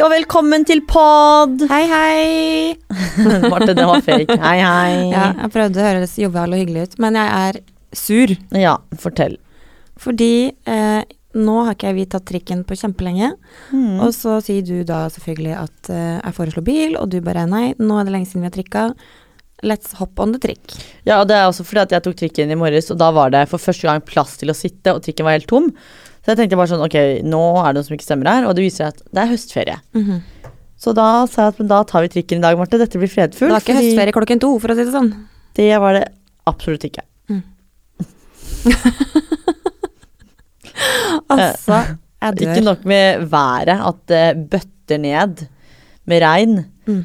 og velkommen til pod! Hei, hei! Marte, det var fake. Hei, hei. Ja, jeg prøvde å høres jovial og hyggelig ut, men jeg er sur. Ja, fortell. Fordi eh, nå har ikke vi tatt trikken på kjempelenge. Mm. Og så sier du da selvfølgelig at eh, jeg foreslår bil, og du bare nei, nå er det lenge siden vi har trikka. Let's hop on the trick. Ja, og det er også fordi at jeg tok trikken i morges, og da var det for første gang plass til å sitte, og trikken var helt tom. Så jeg tenkte bare sånn, ok, nå er det noe som ikke stemmer her, og det viser seg at det er høstferie. Mhm. Så da sa jeg at men da tar vi trikken i dag, Marte. Dette blir Det var ikke høstferie klokken to, for å si det sånn. Det var det absolutt ikke. Altså, jeg dør. Ikke nok med været, at det bøtter ned med regn. Mm.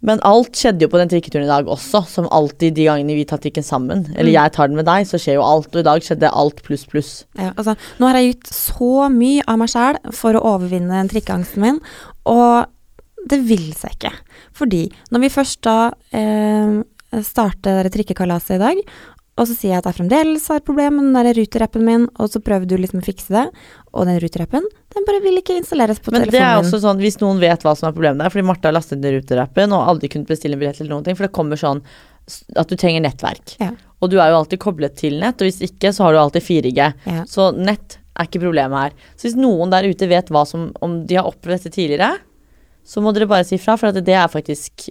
Men alt skjedde jo på den trikketuren i dag også, som alltid de gangene vi tar trikken sammen. Eller Mm. jeg tar den med deg, så skjer jo alt. Og i dag skjedde alt pluss pluss. Ja, altså, nå har jeg gitt så mye av meg sjæl for å overvinne den trikkeangsten min, og det vil seg ikke. Fordi når vi først da eh, starter trikkekalaset i dag, og så sier jeg at jeg fremdeles har problemer med den ruterappen min, og så prøver du liksom å fikse det, og den ruterappen, den bare vil ikke installeres på Men det er også sånn, hvis noen vet hva som er problemet der, fordi Marte har lastet ned ruterappen og aldri kunnet bestille en billett eller noen ting, for det kommer sånn at du trenger nettverk. Ja. Og du er jo alltid koblet til nett, og hvis ikke så har du alltid 4G. Ja. Så nett er ikke problemet her. Så hvis noen der ute vet hva som, om de har opplevd dette tidligere, så må dere bare si fra, for at det er faktisk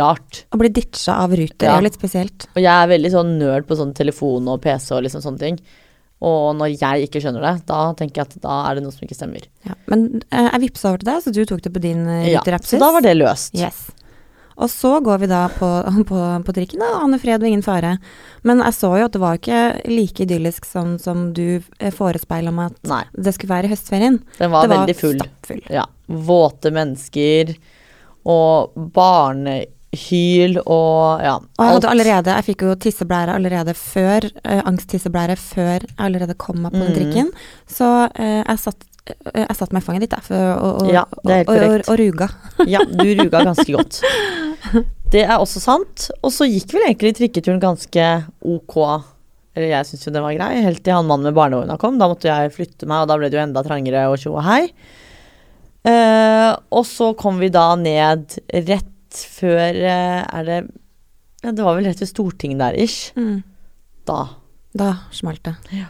rart. Å bli ditcha av ruter Ja. er jo litt spesielt. Og jeg er veldig sånn nerd på sånn telefon og PC og liksom sånne ting. Og når jeg ikke skjønner det, da tenker jeg at da er det noe som ikke stemmer. Ja. Men eh, jeg vippsa over til deg, så du tok det på din uh, Ja, så da var det løst. Yes. Og så går vi da på, på, på trikken, og Ane fred og ingen fare. Men jeg så jo at det var ikke like idyllisk som, som du eh, forespeila meg at Nei, det skulle være i høstferien. den var det var veldig full. stappfull. Ja. Våte mennesker og barnehyl og ja. Og jeg hadde allerede, jeg fikk jo tisseblære allerede før, eh, angsttisseblære før jeg allerede kom meg på den Mhm. trikken. Så eh, jeg satt jeg satt meg i fanget ditt, jeg, for, og, og, Ja, er og, og ruga. Ja, du ruga ganske godt. Det er også sant. Og så gikk vel egentlig trikketuren ganske ok. Eller jeg syns jo den var grei, helt til han mannen med barnevogna kom. Da måtte jeg flytte meg, og da ble det jo enda trangere og tjo og hei. Eh, og så kom vi da ned rett før eh, Er det ja, Det var vel rett ved Stortinget der ish. Mm. Da. Da smalt det. Ja.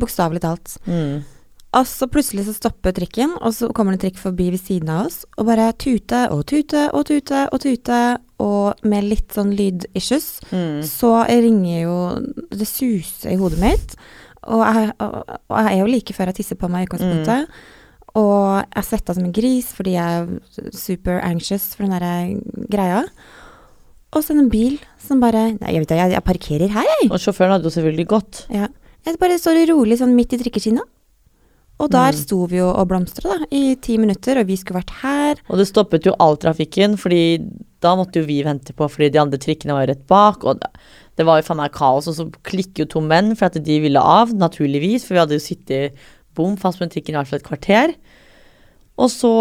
Bokstavelig talt. Mm. Og så plutselig så stopper trikken, og så kommer det en trikk forbi ved siden av oss, og bare tute og tute og tute og tute, og med litt sånn lydissues, Mm. så ringer jo Det suser i hodet mitt. Og jeg, og, og jeg er jo like før jeg tisser på meg i utgangspunktet. Og jeg svetta som en gris fordi jeg er super anxious for den der greia. Og så en bil som bare Nei, jeg vet ikke, jeg, jeg parkerer her, jeg. Og sjåføren hadde jo selvfølgelig gått. Ja. Jeg bare står rolig sånn midt i trikkeskinna. Og der Mm. sto vi jo og blomstra i ti minutter, og vi skulle vært her. Og det stoppet jo all trafikken, fordi da måtte jo vi vente på, fordi de andre trikkene var jo rett bak. Og det, var jo faen meg kaos, og så klikker jo to menn for at de ville av, naturligvis. For vi hadde jo sittet bom fast den trikken i hvert fall et kvarter. Og så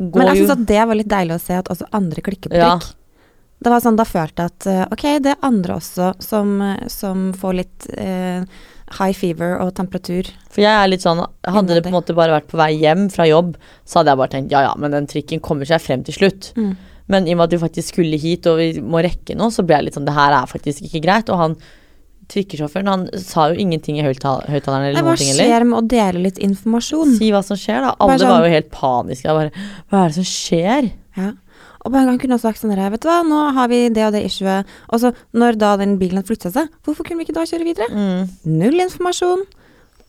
går Men jeg jo syns at det var litt deilig å se at også andre klikker på Ja. trikk. Det var sånn, Da følte jeg at eh, ok, det er andre også som, som får litt eh, high fever og temperatur. For jeg er litt sånn Hadde det på en måte bare vært på vei hjem fra jobb, så hadde jeg bare tenkt ja ja, men den trikken kommer seg frem til slutt. Mm. Men i og med at vi faktisk skulle hit og vi må rekke noe, så ble jeg litt sånn Det her er faktisk ikke greit. Og han trikkesjåføren, han sa jo ingenting i høyttal- høyttaleren eller ting heller. skjer med å dele litt informasjon. Si hva som skjer, da. Alle sånn- var jo helt paniske. Bare Hva er det som skjer? Ja. Og på en gang kunne jeg sagt sånn her, vet du hva, nå har vi det og det issuet. Og så når da den bilen hadde flytta seg, hvorfor kunne vi ikke da kjøre videre? Mm. Null informasjon.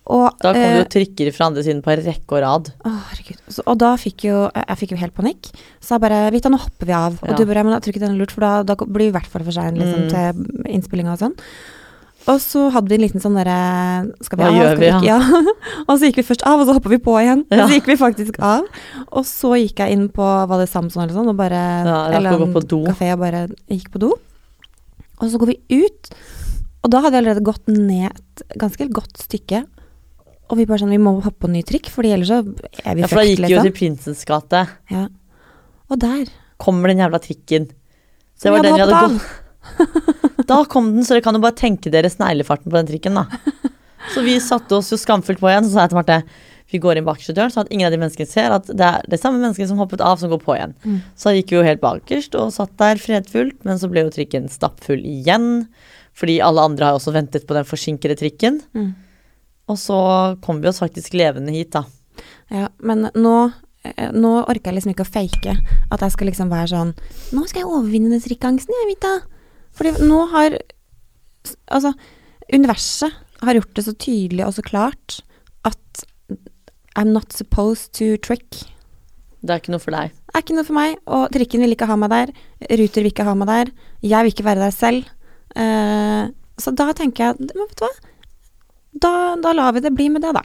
Og Da kom det eh, jo trikker fra andre siden på rekke og rad. Å, herregud. Så, og da fikk jo jeg fikk jo helt panikk. Så jeg bare Vita, nå hopper vi av. Og Ja. du bare Men jeg tror ikke det er lurt, for da, da blir vi i hvert fall for sein liksom, Mm. til innspillinga og sånn. Og så hadde vi en liten sånn derre Skal vi Hva av? gjør vi? Ja. og så gikk vi først av, og så hoppa vi på igjen. Ja. Og så gikk vi faktisk av. Og så gikk jeg inn på Var det Samson eller sånn, og bare Ja, Eller en kafé og bare gikk på do. Og så går vi ut, og da hadde vi allerede gått ned et ganske godt stykke. Og vi bare sånn Vi må hoppe på en ny trikk, for ellers så er vi Ja, for da gikk vi jo liksom. til Prinsens gate. Ja. Og der Kommer den jævla trikken. Så det var den vi hadde gått Da kom den, så dere kan jo bare tenke dere sneglefarten på den trikken, da. Så vi satte oss jo skamfullt på igjen, så sa jeg til Marte Vi går inn bakerste døren, sånn at ingen av de menneskene ser at det er det samme mennesket som hoppet av, som går på igjen. Mm. Så gikk vi jo helt bakerst og satt der fredfullt, men så ble jo trikken stappfull igjen. Fordi alle andre har også ventet på den forsinkede trikken. Mm. Og så kom vi oss faktisk levende hit, da. Ja, men nå, eh, nå orker jeg liksom ikke å fake at jeg skal liksom være sånn Nå skal jeg overvinne den trikkangsten, jeg, Vita. Fordi nå har Altså, universet har gjort det så tydelig og så klart at I'm not supposed to trick. Det er ikke noe for deg. Det er ikke noe for meg, og trikken vil ikke ha meg der. Ruter vil ikke ha meg der. Jeg vil ikke være der selv. Uh, så da tenker jeg Men vet du hva? Da, da lar vi det bli med det, da.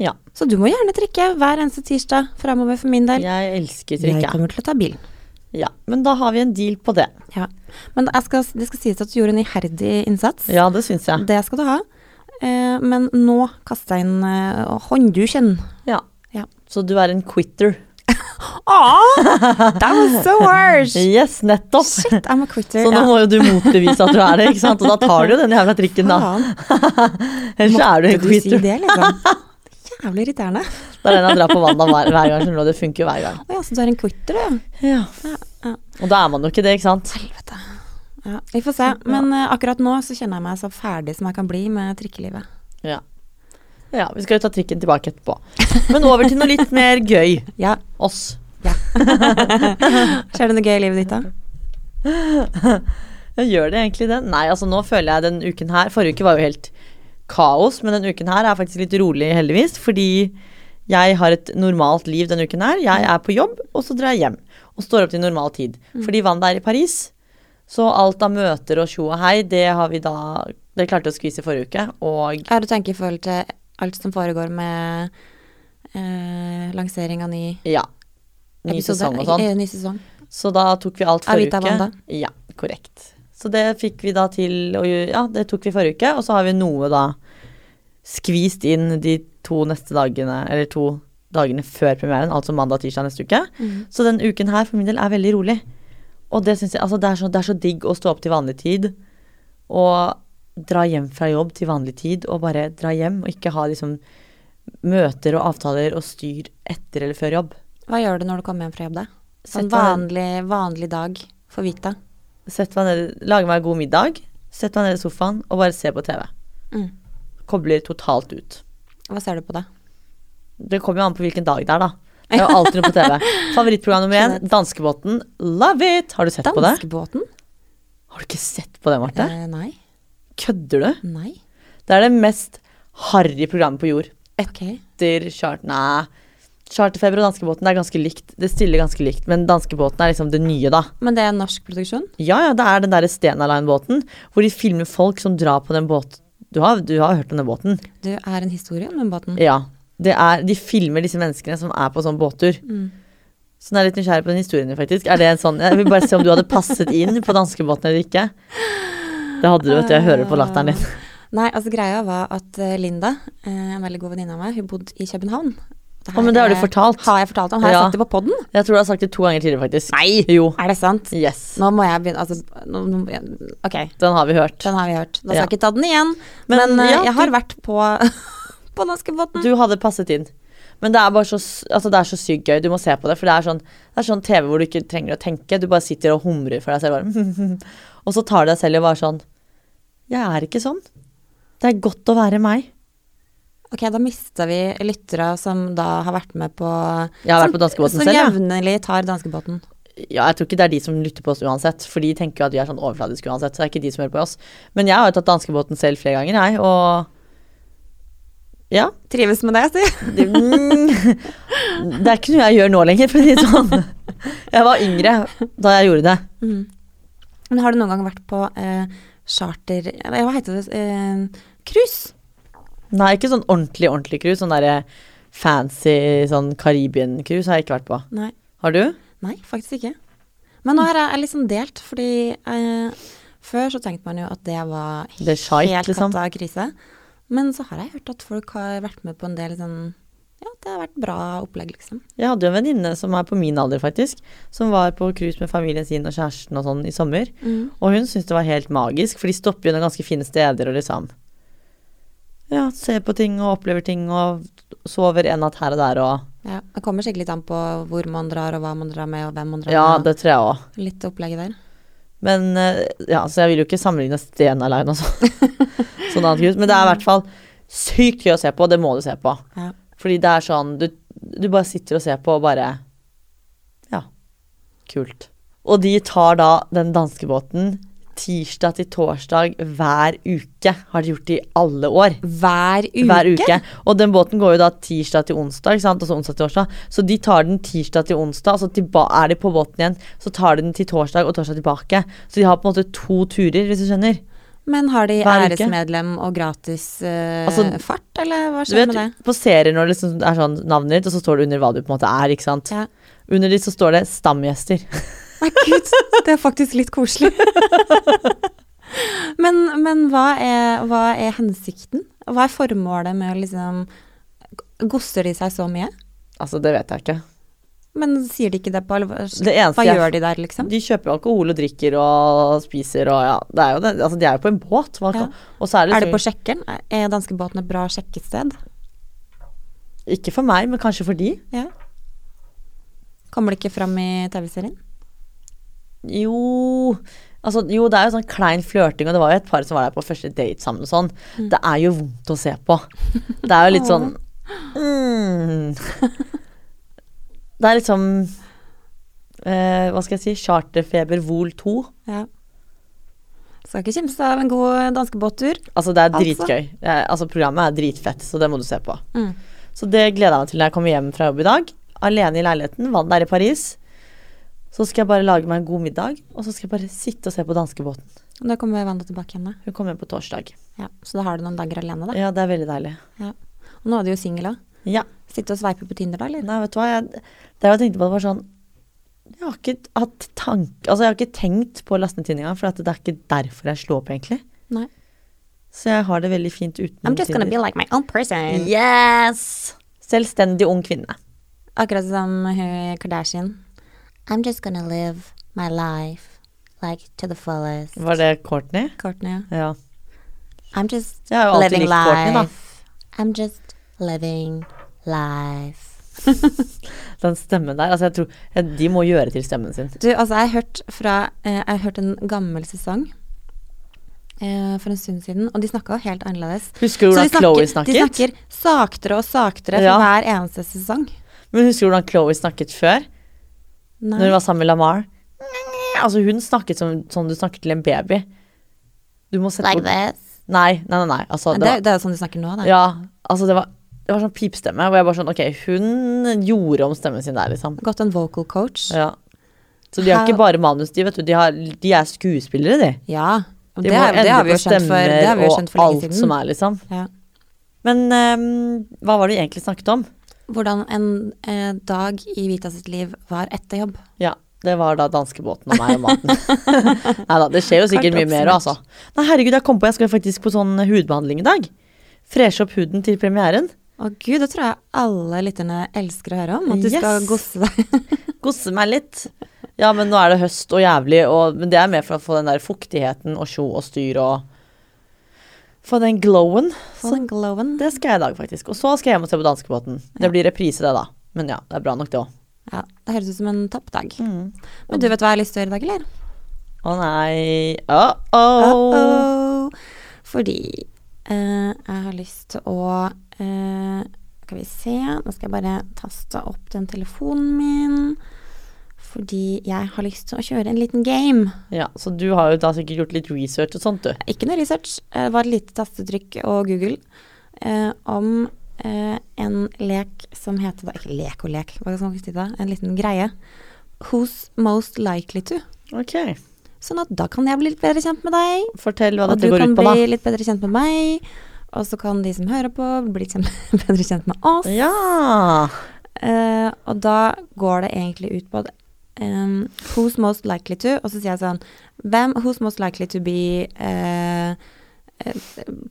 Ja. Så du må gjerne trikke hver eneste tirsdag framover for min del. Jeg elsker trikke. jeg. kommer til å ta bilen. Ja. Men da har vi en deal på det. Ja. Men jeg skal, det skal sies at du gjorde en iherdig innsats. Ja, det syns jeg. Det skal du ha. Eh, men nå kaster jeg inn eh, håndduken. Ja. Ja. Så du er en quitter. Aw, that was so harsh! Yes, nettopp. Shit, I'm a quitter. Så nå må jo du motbevise at du er det, ikke sant? Og da tar du jo den jævla trikken, da. Ellers er du en quitter. måtte du si det, liksom? Jævlig irriterende. Det er den jeg drar på vannet hver, hver gang, skjønner du. Det funker jo hver gang. Å ja, så du er en quitter, du? Ja. Ja, ja. Og da er man jo ikke det, ikke sant? Helvete. Ja, vi får se. Men uh, akkurat nå så kjenner jeg meg så ferdig som jeg kan bli med trikkelivet. Ja. Ja, vi skal jo ta trikken tilbake etterpå. Men over til noe litt mer gøy. Ja. Oss. Ja. Skjer det noe gøy i livet ditt, da? Jeg gjør det egentlig det? Nei, altså nå føler jeg den uken her Forrige uke var jo helt kaos, men den uken her er faktisk litt rolig, heldigvis. Fordi jeg har et normalt liv denne uken her. Jeg er på jobb, og så drar jeg hjem. Og står opp til normal tid. Fordi Wanda er i Paris. Så alt av møter og tjo og hei, det har vi da Det klarte vi å skvise forrige uke. Og Ja, du tenker i forhold til alt som foregår med eh, lansering av ny ja. Ny episode? sesong og sånn. Eh, ny sesong. Så da tok vi alt forrige Avita uke. Wanda. Ja, korrekt. Så det fikk vi da til gjøre Ja, det tok vi forrige uke, og så har vi noe da skvist inn de to neste dagene, eller to dagene før premieren, altså mandag og tirsdag neste uke. Mm. Så den uken her for min del er veldig rolig. Og det syns jeg Altså, det er, så, det er så digg å stå opp til vanlig tid og dra hjem fra jobb til vanlig tid og bare dra hjem og ikke ha liksom møter og avtaler og styr etter eller før jobb. Hva gjør du når du kommer hjem fra jobb, da? Sånn ned- vanlig, vanlig dag for Vita. Sett meg ned, lage meg god middag, sett meg ned i sofaen og bare se på TV. Mm. Kobler totalt ut. Hva ser du på da? Det kommer jo an på hvilken dag det er, da. Det er jo alltid noe på TV. Favorittprogram nummer én, Danskebåten. Love it! Har du sett på det? Danskebåten? Har du ikke sett på det, Marte? Eh, nei. Kødder du? Nei. Det er det mest harry programmet på jord. Etter Etter Chart... Nei. Charterfeber og Danskebåten det er ganske likt. Det stiller ganske likt, men Danskebåten er liksom det nye, da. Men det er norsk produksjon? Ja, ja, det er den derre Stena Line-båten, hvor de filmer folk som drar på den båten. Du har, du har hørt om den båten? Du er en historie om den båten. Ja. Det er, de filmer disse menneskene som er på sånn båttur. Mm. Så nå er jeg litt nysgjerrig på den historien din, faktisk. Er det en sånn Jeg vil bare se om du hadde passet inn på danskebåten eller ikke. Det hadde du, vet du. Jeg hører på latteren din. Nei, altså greia var at eh, Linda, eh, en veldig god venninne av meg, hun bodde i København. Å, men det har du fortalt. Har jeg fortalt om? Har jeg sagt det på podden? Jeg tror du har sagt det to ganger tidligere, faktisk. Nei! Jo. Er det sant? Yes. Nå må jeg begynne Altså, nå, nå, ok, Den har vi hørt. den har vi hørt. Da skal Ja. ikke ta den igjen. Men, Men, eh, ja, jeg har du- vært på, på danskebåten. Du hadde passet inn. Men det er bare så, altså det er så sykt gøy. Du må se på det. For det er, sånn, det er sånn TV hvor du ikke trenger å tenke. Du bare sitter og humrer for deg selv. Og så tar du deg selv i å være sånn Jeg er ikke sånn. Det er godt å være meg. Ok, da mista vi lyttere som da har vært med på Jeg har vært på danskebåten Som selv, ja. jevnlig tar danskebåten. Ja, jeg tror ikke det er de som lytter på oss uansett, for de tenker jo at vi er sånn overfladiske uansett. Så det er ikke de som hører på oss. Men jeg har jo tatt danskebåten selv flere ganger, jeg, og Ja. Trives med det, si. Det, mm, det er ikke noe jeg gjør nå lenger, for å si det sånn. Jeg var yngre da jeg gjorde det. Mm. Men har du noen gang vært på eh, charter Hva heter det? Eh, Cruise? Nei, ikke sånn ordentlig, ordentlig cruise. Sånn derre fancy sånn Karibien-cruise har jeg ikke vært på. Nei. Har du? Nei, faktisk ikke. Men nå er jeg liksom litt sånn delt, fordi eh, før så tenkte man jo at det var Det shite, helt liksom. katta krise. Men så har jeg hørt at folk har vært med på en del sånn Ja, det har vært bra opplegg, liksom. Jeg hadde jo en venninne som er på min alder, faktisk, som var på cruise med familien sin og kjæresten og sånn i sommer. Og hun syntes det var helt magisk, for de stopper jo noen ganske fine steder og liksom Ja, ser på ting og opplever ting og sover en natt her og der og Ja, Det kommer sikkert litt an på hvor man drar, og hva man drar med, og hvem man drar Ja, med. det tror jeg også. Litt opplegget der. Men eh, ja, så jeg vil jo ikke sammenligne Sten Aleine og sånn. annet kult. Men det er i hvert fall sykt gøy å se på, og det må du se på. Ja. Fordi det er sånn du, du bare sitter og ser på og bare Ja, kult. Og de tar da den danskebåten tirsdag til torsdag hver uke. Har de gjort det i alle år. Hver uke? Hver uke. Og den båten går jo da tirsdag til onsdag, ikke sant? altså onsdag til torsdag. Så de tar den tirsdag til onsdag, og så er de på båten igjen. Så tar de den til torsdag og torsdag tilbake. Så de har på en måte to turer, hvis du skjønner. Men har de æresmedlem og gratis eh, Altså, fart, eller hva skjer vet, med det? på serier når det liksom er sånn navnet ditt, og så står det under hva du på en måte er, ikke sant. Ja. Under ditt så står det stamgjester. Nei, gud, det er faktisk litt koselig. men men hva, er, hva er hensikten? Hva er formålet med å liksom Gosser de seg så mye? Altså, det vet jeg ikke. Men sier de ikke det på alvor? hva- gjør de der, liksom? De kjøper alkohol og drikker og spiser og ja, det er jo det. Altså, de er jo på en båt. Ja. Og så er det Er det på sjekkeren? Er danskebåten et bra sjekkested? Ikke for meg, men kanskje for de. Ja. Kommer det ikke fram i TV-serien? Jo Altså, jo, det er jo sånn klein flørting, og det var jo et par som var der på første date sammen og sånn. Mm. Det er jo vondt å se på. Det er jo litt sånn mm. Det er liksom eh, Hva skal jeg si? Charterfeber vol 2. Ja. Skal ikke kimse av en god danskebåttur. Altså, det er Altså. dritgøy. Er- altså, programmet er dritfett, så det må du se på. Mm. Så det gleder jeg meg til når jeg kommer hjem fra jobb i dag. Alene i leiligheten. vann der i Paris. Så skal jeg bare lage meg en god middag, og så skal jeg bare sitte og se på danskebåten. Og Da kommer Wanda tilbake igjen, da. Hun kommer hjem på torsdag. Ja. Så da har du noen dager alene, da. Ja, det er veldig deilig. Og nå er du jo singel òg. Ja. Sitte og sveipe på Tinder, da, eller? Nei, vet du hva. Jeg, det jeg tenkte på, det var sånn Jeg har ikke hatt tanke Altså, jeg har ikke tenkt på å laste ned Tinder engang, for at det er ikke derfor jeg slår opp, egentlig. Nei. Så jeg har det veldig fint uten I'm just gonna be like my own person. Yes! Selvstendig ung kvinne. Akkurat som Kardashian. I'm just gonna live my life like to the fullest. Var det Courtney? Courtney. Ja. I'm just living life. Courtney. I'm just living life. Den stemmen der. Altså, jeg tror jeg, De må gjøre til stemmen sin. Du, altså, jeg har hørt fra eh, Jeg har hørt en gammel sesong eh, for en stund siden, og de snakka jo helt annerledes. Husker du hvordan snakker, snakket? de snakker saktere og saktere Ja. for hver eneste sesong. Men husker du hvordan Chloe snakket før? Når Nei. hun var sammen med Lamar? Altså, hun snakket som, sånn du snakker til en baby. Du må sette Like this. Nei, nei, nei. nei. Altså, Det, det var, det er jo sånn de snakker nå, da. ja, altså, det var, det var sånn pipstemme, hvor jeg bare sånn Ok, hun gjorde om stemmen sin der, liksom. Gått en vocal coach. Ja. Så de har How- ikke bare manus, de, vet du. De, har, de er skuespillere, de. Ja. De Det, er- det har vi jo skjønt for, det har vi jo skjønt for og alt som er, liksom. Ja. Men um, hva var det vi egentlig snakket om? Hvordan en eh, dag i Vita sitt liv var etter jobb. Ja, det var da danskebåten og meg og maten. Nei da, det skjer jo sikkert mye mer, altså. Nei, herregud, jeg kom på jeg skal faktisk på sånn hudbehandling i dag. Freshe opp huden til premieren. Å gud, det tror jeg alle lytterne elsker å høre om. At du skal gosse deg. Gosse meg litt. Ja, men nå er det høst og jævlig, og, men det er mer for å få den der fuktigheten og tjo og styr og Få den glowen. Få den glowen. det skal jeg i dag, faktisk. Og så skal jeg hjem og se på danskebåten. Det blir reprise, det, da. Men ja, det er bra nok, det òg. Ja, det høres ut som en toppdag. Mm. Men du vet hva jeg har lyst til å gjøre i dag, eller? Å nei Uh-oh. Uh-oh. Fordi eh, jeg har lyst til å eh, Skal vi se, nå skal jeg bare taste opp den telefonen min. Fordi jeg har lyst til å kjøre en liten game. Ja, så du har jo da sikkert gjort litt research og sånt, du. Ikke noe research, eh, det var et lite tastetrykk og Google eh, om eh, en lek som heter da Ikke lek og lek, hva skal man si da? En liten greie. Who's most likely to? Ok. Sånn at da kan jeg bli litt bedre kjent med deg. Fortell hva dette går ut på, da. Og du kan bli litt bedre kjent med meg. Og så kan de som hører på, bli kjent, bedre kjent med oss. Ja. Eh, og da går det egentlig ut på at um, Who's most likely to? Og så sier jeg sånn Hvem Who's most likely to be uh,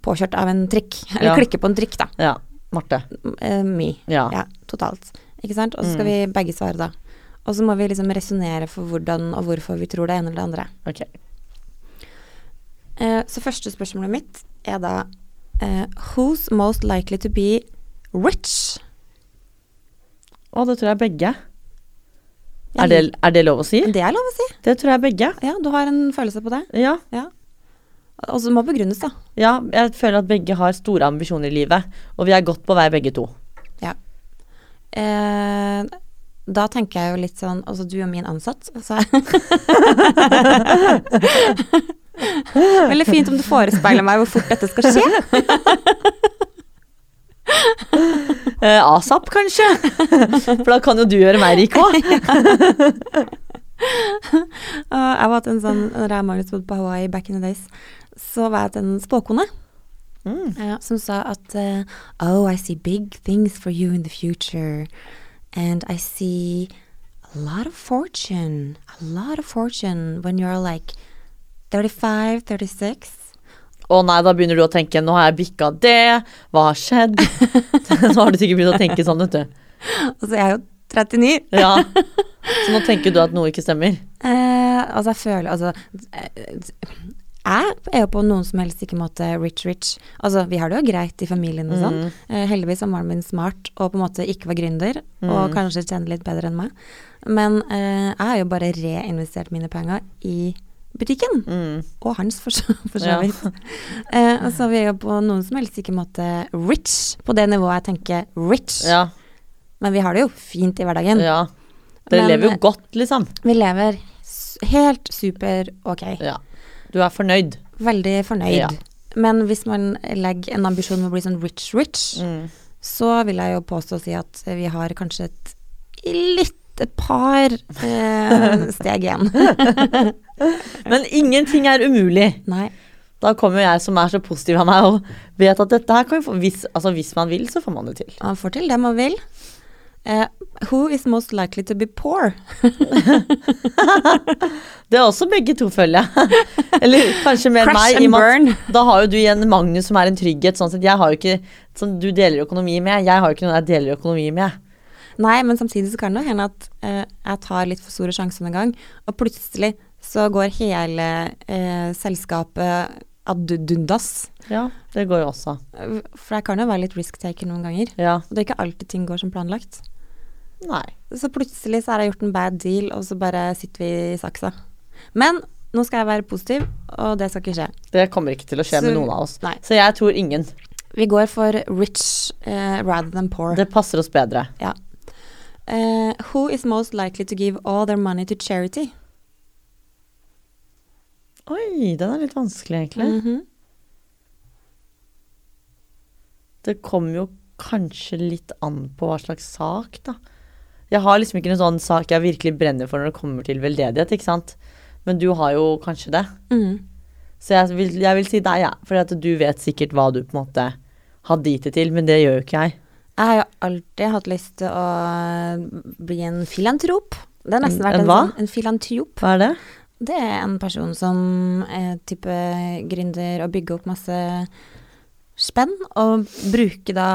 påkjørt av en trikk? Eller Ja. klikke på en trikk, da. Ja. Marte. Uh, me. Ja. Ja, totalt. Ikke sant? Og så skal Mm. vi begge svare, da. Og så må vi liksom resonnere for hvordan og hvorfor vi tror det ene eller det andre. Ok. Uh, så første spørsmålet mitt er da uh, who's most likely to be rich? Å, det tror jeg begge. Er det, er det lov å si? Det er lov å si. Det tror jeg begge. Ja, du har en følelse på det. Ja. Og så må begrunnes, da. ja, jeg føler at begge har store ambisjoner i livet, og vi er godt på vei begge to. Eh, da tenker jeg jo litt sånn Altså, du er min ansatt, så Veldig fint om du forespeiler meg hvor fort dette skal skje. Eh, ASAP, kanskje? For da kan jo du gjøre meg rik òg. Og jeg var til en sånn Når jeg og Magnus bodde på Hawaii back in the days, så var jeg til en spåkone Mm. Uh, som sa at eh, Oh, I see big things for you in the future. And I see a lot of fortune. A lot of fortune when you're like 35, 36. Å nei, da begynner du å tenke nå har jeg bikka det, hva har skjedd? nå har du sikkert begynt å tenke sånn, vet du. Altså, jeg er jo 39. Ja. Så nå tenker du at noe ikke stemmer? Eh, altså, jeg føler Altså eh, jeg er jo på noen som helst ikke måte rich-rich. Altså, vi har det jo greit i familien og sånn. Mm. Eh, heldigvis var mannen min smart og på en måte ikke var gründer, Mm. og kanskje tjener litt bedre enn meg. Men eh, jeg har jo bare reinvestert mine penger i butikken. Mm. Og hans, for så, så Ja. vidt. og så vi jeg på noen som helst ikke måte rich, på det nivået jeg tenker rich. Ja. Men vi har det jo fint i hverdagen. ja. Dere Men, lever jo eh, godt, liksom. Vi lever helt super ok. Ja. Du er fornøyd. Veldig fornøyd. Ja. Men hvis man legger en ambisjon om å bli sånn rich-rich, Mm. så vil jeg jo påstå å si at vi har kanskje et litt et par eh, steg igjen. Men ingenting er umulig. Nei. Da kommer jeg som er så positiv av meg og vet at dette her kan vi få hvis, altså hvis man vil, så får man det til. Man får til det man vil. Uh, who is most likely to be poor? Det er også begge to, følger jeg. Eller kanskje mer Crash meg. i and og med at burn. Da har jo du igjen Magnus som er en trygghet. Sånn sett. Jeg har jo ikke sånn, Du deler økonomi med. Jeg har jo ikke noen jeg deler økonomi med. Nei, men samtidig så kan det hende at eh, jeg tar litt for store sjanser en gang, og plutselig så går hele eh, selskapet ad dundas. Ja, det går jo også. For jeg kan jo være litt risk-taker noen ganger. Ja. Og det er ikke alltid ting går som planlagt. Nei. Så plutselig så har jeg gjort en bad deal, og så bare sitter vi i saksa. Men nå skal jeg være positiv, og det skal ikke skje. Det kommer ikke til å skje Så- med noen av oss. Nei. Så jeg tror ingen. Vi går for rich uh, rather than poor. Det passer oss bedre. Ja. Eh, who is most likely to give all their money to charity? Oi, den er litt vanskelig, egentlig. Mhm. Det kommer jo kanskje litt an på hva slags sak, da. Jeg har liksom ikke noen sånn sak jeg virkelig brenner for når det kommer til veldedighet, ikke sant. Men du har jo kanskje det. Mm. Så jeg vil, jeg vil si deg, ja. For du vet sikkert hva du på en måte har dit det til, men det gjør jo ikke jeg. Jeg har jo alltid hatt lyst til å bli en filantrop. Det har nesten vært en en, hva? sånn, en filantrop. Hva er det? Det er en person som er type gründer og bygger opp masse spenn, og bruker da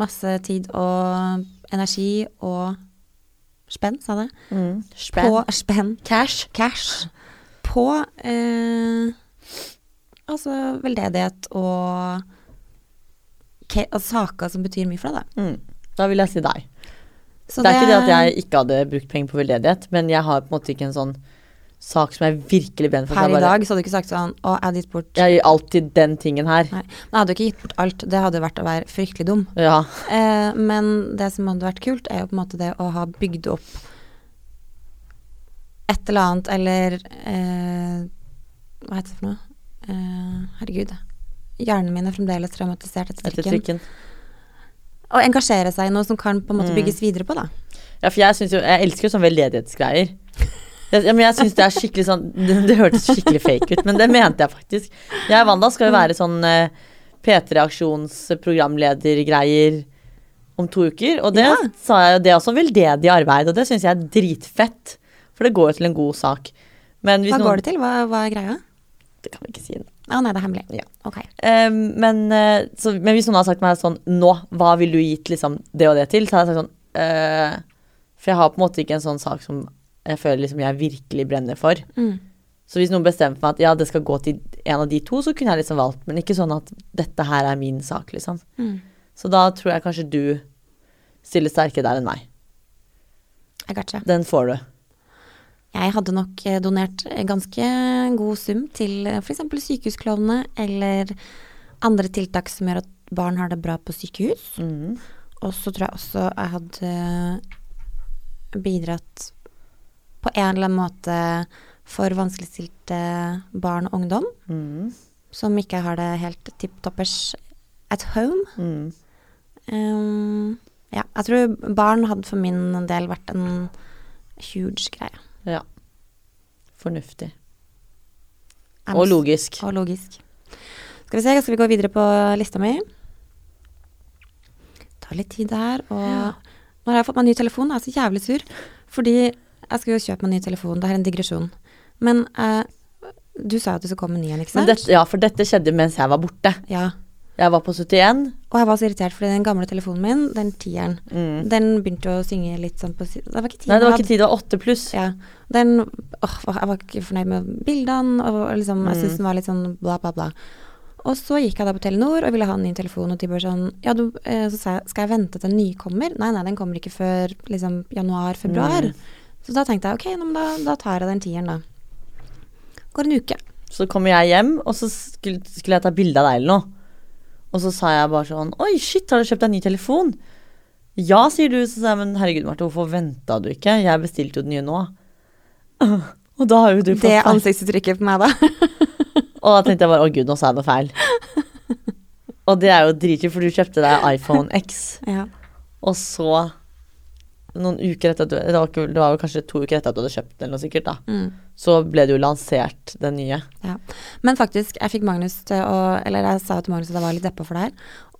masse tid og energi og spenn, sa det? Mm. På spenn. Cash. Cash. På eh, altså veldedighet og, og saker som betyr mye for deg, da. Mm. Da vil jeg si deg. Så det er ikke det at jeg ikke hadde brukt penger på veldedighet, men jeg har på en måte ikke en sånn sak som jeg virkelig brenner for. Her i bare- dag så hadde du ikke sagt sånn Å, jeg hadde gitt bort Jeg gir alltid den tingen her. Nei. Jeg hadde jo ikke gitt bort alt. Det hadde vært å være fryktelig dum. Ja. Eh, men det som hadde vært kult, er jo på en måte det å ha bygd opp et eller annet, eller eh, Hva heter det for noe? Eh, herregud. Hjernen min er fremdeles traumatisert etter Etter trikken. Og engasjere seg i noe som kan på en måte Mm. bygges videre på, da. Ja, for jeg jo Jeg elsker jo sånne veldedighetsgreier. Jeg, ja, men jeg synes det er skikkelig sånn det, det hørtes skikkelig fake ut, men det mente jeg faktisk. Jeg og Wanda skal jo være sånn eh, P3 Aksjons-programledergreier om to uker. Og det Ja. sa jeg jo, det er også veldedig arbeid, og det syns jeg er dritfett. For det går jo til en god sak. Hva noen går det til? Hva, hva er greia? Det kan vi ikke si. Å nei, det er hemmelig. Ja. Ok. Eh, men, uh, så, men hvis noen hadde sagt meg sånn Nå, hva ville du gitt liksom det og det til? Så hadde jeg sagt sånn uh, For jeg har på en måte ikke en sånn sak som jeg føler liksom jeg virkelig brenner for. Mm. Så hvis noen bestemte meg at ja, det skal gå til en av de to, så kunne jeg liksom valgt, men ikke sånn at dette her er min sak, liksom. Mm. Så da tror jeg kanskje du stiller sterkere der enn meg. Jeg gotcha. Den får du. Jeg hadde nok eh, donert ganske god sum til f.eks. sykehusklovnene eller andre tiltak som gjør at barn har det bra på sykehus. Mm. Og så tror jeg også jeg hadde bidratt på en eller annen måte for vanskeligstilte barn og ungdom mm. som ikke har det helt tipp toppers at home. Mm. Um, ja, jeg tror barn hadde for min del vært en huge greie. Ja. Fornuftig. Og logisk. Og logisk. Skal vi se, skal vi gå videre på lista mi? Tar litt tid her, og Ja. nå har jeg fått meg ny telefon, jeg er så jævlig sur, fordi jeg skal jo kjøpe meg ny telefon, det er en digresjon. Men eh, du sa jo at du skulle komme med ny en, ikke sant? dette, ja, for dette skjedde mens jeg var borte. Ja, Jeg var på 71. og jeg var så irritert, fordi den gamle telefonen min, den tieren, Mm. den begynte å synge litt sånn på Det var ikke ti Nei, det var ikke tid, det var åtte pluss. Ja. Den åh, Jeg var ikke fornøyd med bildene, og liksom, jeg Mm. syntes den var litt sånn bla, bla, bla. Og så gikk jeg da på Telenor og ville ha en ny telefon, og de bare sånn Ja, du, eh, så sa jeg skal jeg vente til den nye kommer? Nei, nei, den kommer ikke før liksom januar-februar. Mm. Så da tenkte jeg ok, men da, da tar jeg den tieren, da. Går en uke. Så kommer jeg hjem, og så skulle, skulle jeg ta bilde av deg eller noe. Og så sa jeg bare sånn Oi, shit, har du kjøpt deg en ny telefon? Ja, sier du. Så sa jeg, men herregud, Marte, hvorfor venta du ikke? Jeg bestilte jo den nye nå. Og da har jo du fått Det ansiktsuttrykket på meg, da. Og da tenkte jeg bare å gud, nå sa jeg noe feil. Og det er jo dritkjipt, for du kjøpte deg iPhone X, ja. og så noen uker etter at du Det var, ikke, det var kanskje to uker etter at du hadde kjøpt den, eller noe sikkert, da. Mm. Så ble det jo lansert, den nye. Men faktisk, jeg fikk Magnus til å Eller jeg sa til Magnus at jeg var litt deppa for det her.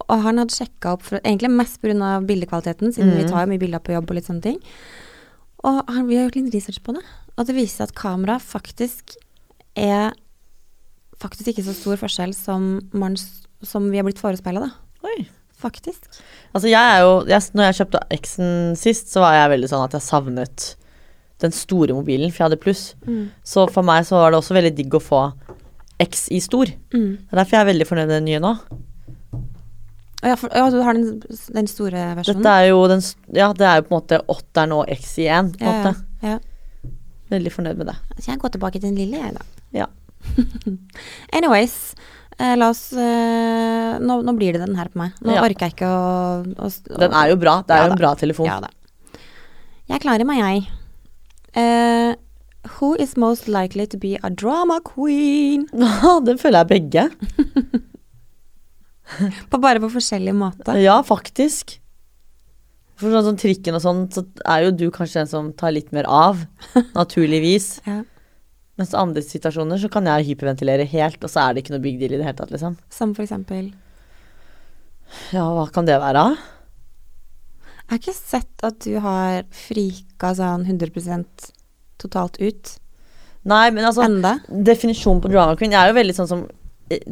Og han hadde sjekka opp, for, egentlig mest pga. bildekvaliteten, siden vi Mhm. tar jo mye bilder på jobb og litt sånne ting. Og han, vi har gjort litt research på det. Og det viser seg at kamera faktisk er faktisk ikke så stor forskjell som, man, som vi har blitt forespeila, da. Oi. Faktisk. Altså jeg er jo jeg, Når jeg kjøpte X-en sist, så var jeg veldig sånn at jeg savnet den store mobilen, for jeg hadde pluss. Så for meg så var det også veldig digg å få X i stor. Mm. Det er derfor jeg er veldig fornøyd med den nye nå. Ja, for, ja, du har den, den store versjonen? Dette er jo den Ja, det er jo på en måte åtteren og X i én. ja, ja, ja. Veldig fornøyd med det. Så jeg går tilbake til den lille, jeg, da. Ja. Anyways, eh, la oss eh, nå, nå blir det den her på meg. Nå Ja. orker jeg ikke å, å, å Den er jo bra. Det er jo ja, en bra telefon. Ja da. Jeg klarer meg, jeg. Eh, who is most likely to be a drama queen? den føler jeg begge. På bare på forskjellig måte. Ja, faktisk. For sånn sånn trikken og sånn, så er jo du kanskje den som tar litt mer av. Naturligvis. Ja. Mens andre situasjoner så kan jeg hyperventilere helt, og så er det ikke noe big deal i det hele tatt, liksom. Som for eksempel Ja, hva kan det være? Jeg har ikke sett at du har frika sånn 100% totalt ut Nei, men altså enda. Definisjonen på drama queen Jeg er jo veldig sånn som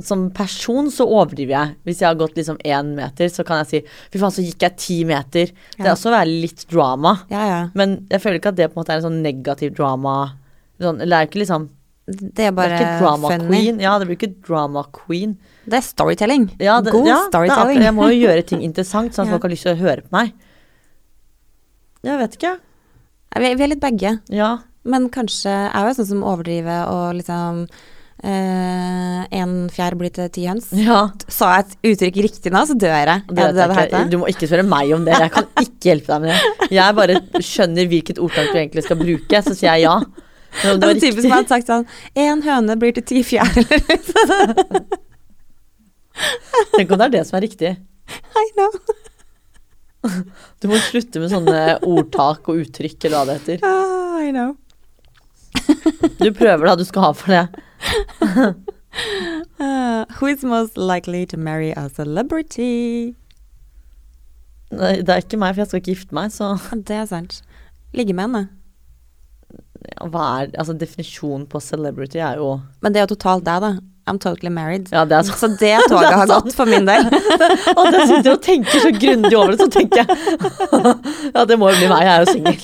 Som person så overdriver jeg. Hvis jeg har gått liksom én meter, så kan jeg si Fy faen, så gikk jeg ti meter. Det er også å være litt drama. Ja, ja. Men jeg føler ikke at det på en måte er en sånn negativ drama. Sånn, det er ikke liksom Det er Det er drama funny. queen. Ja, det blir ikke drama queen. Det er storytelling. Ja, det, God ja, storytelling. jeg må jo gjøre ting interessant, sånn at Ja. folk har lyst til å høre på meg. Jeg vet ikke. Vi er, litt begge. Ja. Men kanskje er jo sånn som overdriver og liksom En fjær blir til ti høns. ja. Sa jeg et uttrykk riktig nå, så dør jeg. Det det det jeg? Du må ikke spørre meg om det. Jeg kan ikke hjelpe deg med det. Jeg bare skjønner hvilket ordtak du egentlig skal bruke, så sier jeg ja. Det var er typisk riktig man hadde sagt sånn Én høne blir til ti fjærler. Tenk om det er det som er riktig. I know. Du må slutte med sånne ordtak og uttrykk, eller hva det heter. Oh, I know. Du prøver da, du skal ha for det. Uh, who is most likely to marry a celebrity? Nei, Det er ikke meg, for jeg skal ikke gifte meg, så Det er sant. Ligge med henne. Hva er Altså, definisjonen på celebrity er jo Men det er jo totalt deg, da. I'm totally married. Ja, det sånn. Så det toget har gått for min del. og jeg sitter og tenker så grundig over det, så tenker jeg Ja, det må jo bli meg, jeg er jo singel.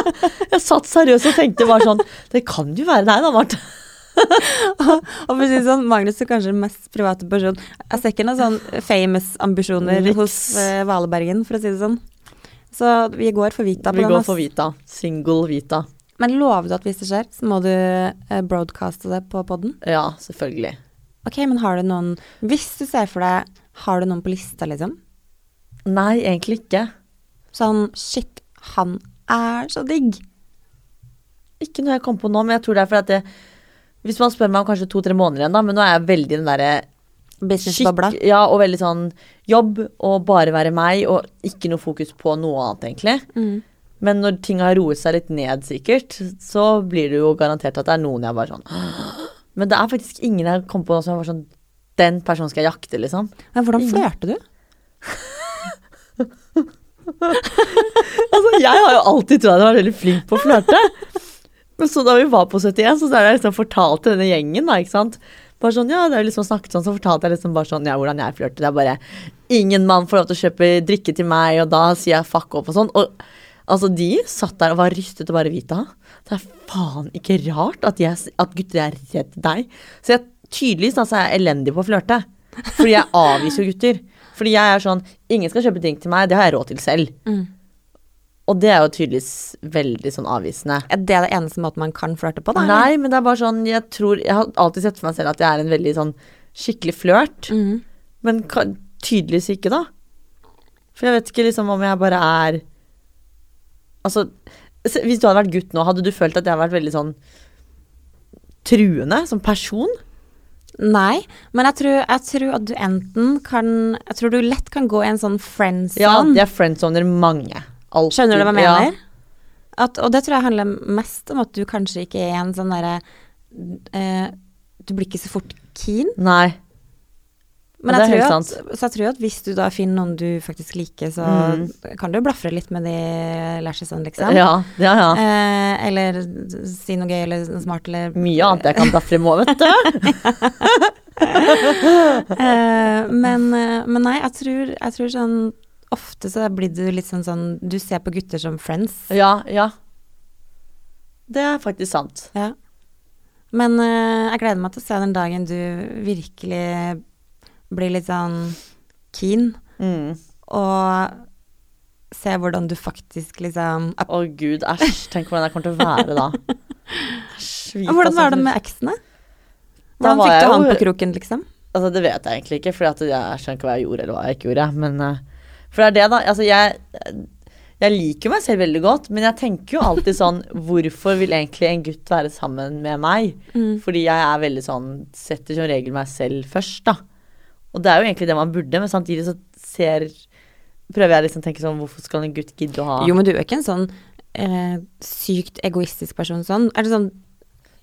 Jeg satt seriøst og tenkte bare sånn Det kan jo være deg da, Marte. Og for å si det sånn, Magnus er kanskje den mest private personen. Jeg ser ikke noen sånn famous ambisjoner hos uh, Valebergen, for å si det sånn. Så vi går for Vita på Vi den. går for Vita. Single Vita. Men lover du at hvis det skjer, så må du eh, broadcaste det på poden? Ja, selvfølgelig. Ok, men har du noen Hvis du ser for deg, har du noen på lista, liksom? Nei, egentlig ikke. Sånn shit, han er så digg. Ikke noe jeg kom på nå, men jeg tror det er fordi at det Hvis man spør meg om kanskje to-tre måneder igjen, da, men nå er jeg veldig den derre Businessbobla. Ja, og veldig sånn jobb og bare være meg, og ikke noe fokus på noe annet, egentlig. Mm. Men når ting har roet seg litt ned, sikkert, så blir det jo garantert at det er noen jeg bare sånn Men det er faktisk ingen jeg kom på som jeg var sånn Den personen skal jeg jakte, liksom. Men hvordan Ingen. flørter du? Altså, jeg har jo alltid trodd jeg var veldig flink på å flørte. Men så da vi var på 71, så det liksom fortalt til denne gjengen, da, ikke sant. Bare sånn, ja, det er liksom snakket sånn, så fortalte jeg liksom bare sånn, ja, hvordan jeg flørter. Det er bare, ingen mann får lov til å kjøpe drikke til meg, og da sier jeg fuck opp og sånn. Og altså, de satt der og var rystet og bare vita. Det er faen ikke rart at, jeg, at gutter er redd deg. Så jeg, tydeligvis altså, er jeg elendig på å flørte. Fordi jeg avviser jo gutter. Fordi jeg er sånn, ingen skal kjøpe drink til meg, det har jeg råd til selv. Mm. Og det er jo tydeligvis veldig sånn avvisende. Er det det eneste måten man kan flørte på, da? Nei, men det er bare sånn Jeg tror Jeg har alltid sett for meg selv at jeg er en veldig sånn skikkelig flørt. Mhm. Men tydeligvis ikke, da. For jeg vet ikke liksom om jeg bare er Altså, hvis du hadde vært gutt nå, hadde du følt at jeg hadde vært veldig sånn truende som person? Nei, men jeg tror, jeg tror at du enten kan Jeg tror du lett kan gå i en sånn friendzone. Ja, jeg friendzoner mange. Alltid. Skjønner du hva jeg Ja. mener? At, og det tror jeg handler mest om at du kanskje ikke er en sånn derre uh, Du blir ikke så fort keen. Nei. Men jeg tror at, så jeg tror at hvis du da finner noen du faktisk liker, så Mm. kan du blafre litt med de lashesene, liksom. Ja, ja, ja. Eh, eller si noe gøy eller noe smart eller Mye annet jeg kan blafre med, vet du. Eh, men, eh, men nei, jeg tror, jeg tror sånn Ofte så blir du litt sånn sånn Du ser på gutter som friends. Ja, ja. Det er faktisk sant. Ja. Men eh, jeg gleder meg til å se den dagen du virkelig blir litt sånn keen, Mm. og se hvordan du faktisk liksom Å gud, æsj. Tenk hvordan jeg kommer til å være da. Æsj. Hvordan var det med eksene? Hvordan fikk jeg du han på kroken, liksom? Altså, det vet jeg egentlig ikke, for jeg skjønner ikke hva jeg gjorde, eller hva jeg ikke gjorde. Men eh, For det er det, da. Altså, jeg, jeg liker meg selv veldig godt, men jeg tenker jo alltid sånn Hvorfor vil egentlig en gutt være sammen med meg? Mm. Fordi jeg er veldig sånn Setter som regel meg selv først, da. Og det er jo egentlig det man burde, men samtidig så ser Prøver jeg liksom å tenke sånn Hvorfor skal en gutt gidde å ha Jo, men du er ikke en sånn eh, sykt egoistisk person sånn. Er det sånn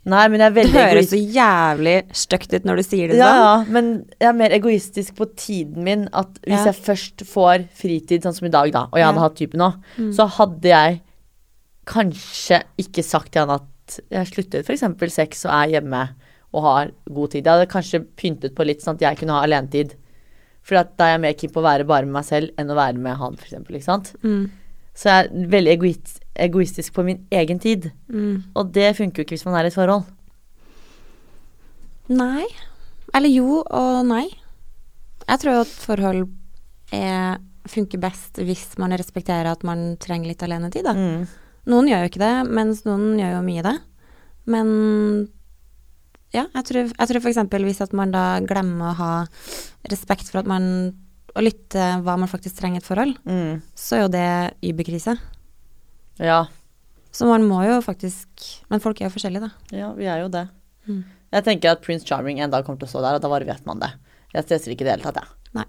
Nei, men jeg er Det høres så jævlig stygt ut når du sier det Ja, sånn. ja, men jeg er mer egoistisk på tiden min. At hvis Ja. jeg først får fritid, sånn som i dag, da, og jeg hadde Ja. hatt type nå, Mm. så hadde jeg kanskje ikke sagt til han at jeg sluttet f.eks. sex og er hjemme og har god tid. Jeg hadde kanskje pyntet på litt sånn at jeg kunne ha alenetid. For da er jeg mer keen på å være bare med meg selv enn å være med han, f.eks. Ikke sant? Mm. Så jeg er veldig egoist, egoistisk på min egen tid. Mm. Og det funker jo ikke hvis man er i et forhold. Nei. Eller jo og nei. Jeg tror at forhold er, funker best hvis man respekterer at man trenger litt alenetid, da. Mm. Noen gjør jo ikke det, mens noen gjør jo mye det. Men ja, jeg tror, jeg tror f.eks. hvis at man da glemmer å ha respekt for at man Å lytte hva man faktisk trenger i et forhold, Mm. så er jo det überkrise. Ja. Så man må jo faktisk Men folk er jo forskjellige, da. Ja, vi er jo det. Mm. Jeg tenker at Prince Charming en dag kommer til å stå der, og da bare vet man det. Jeg stresser ikke i det hele tatt, jeg. Nei.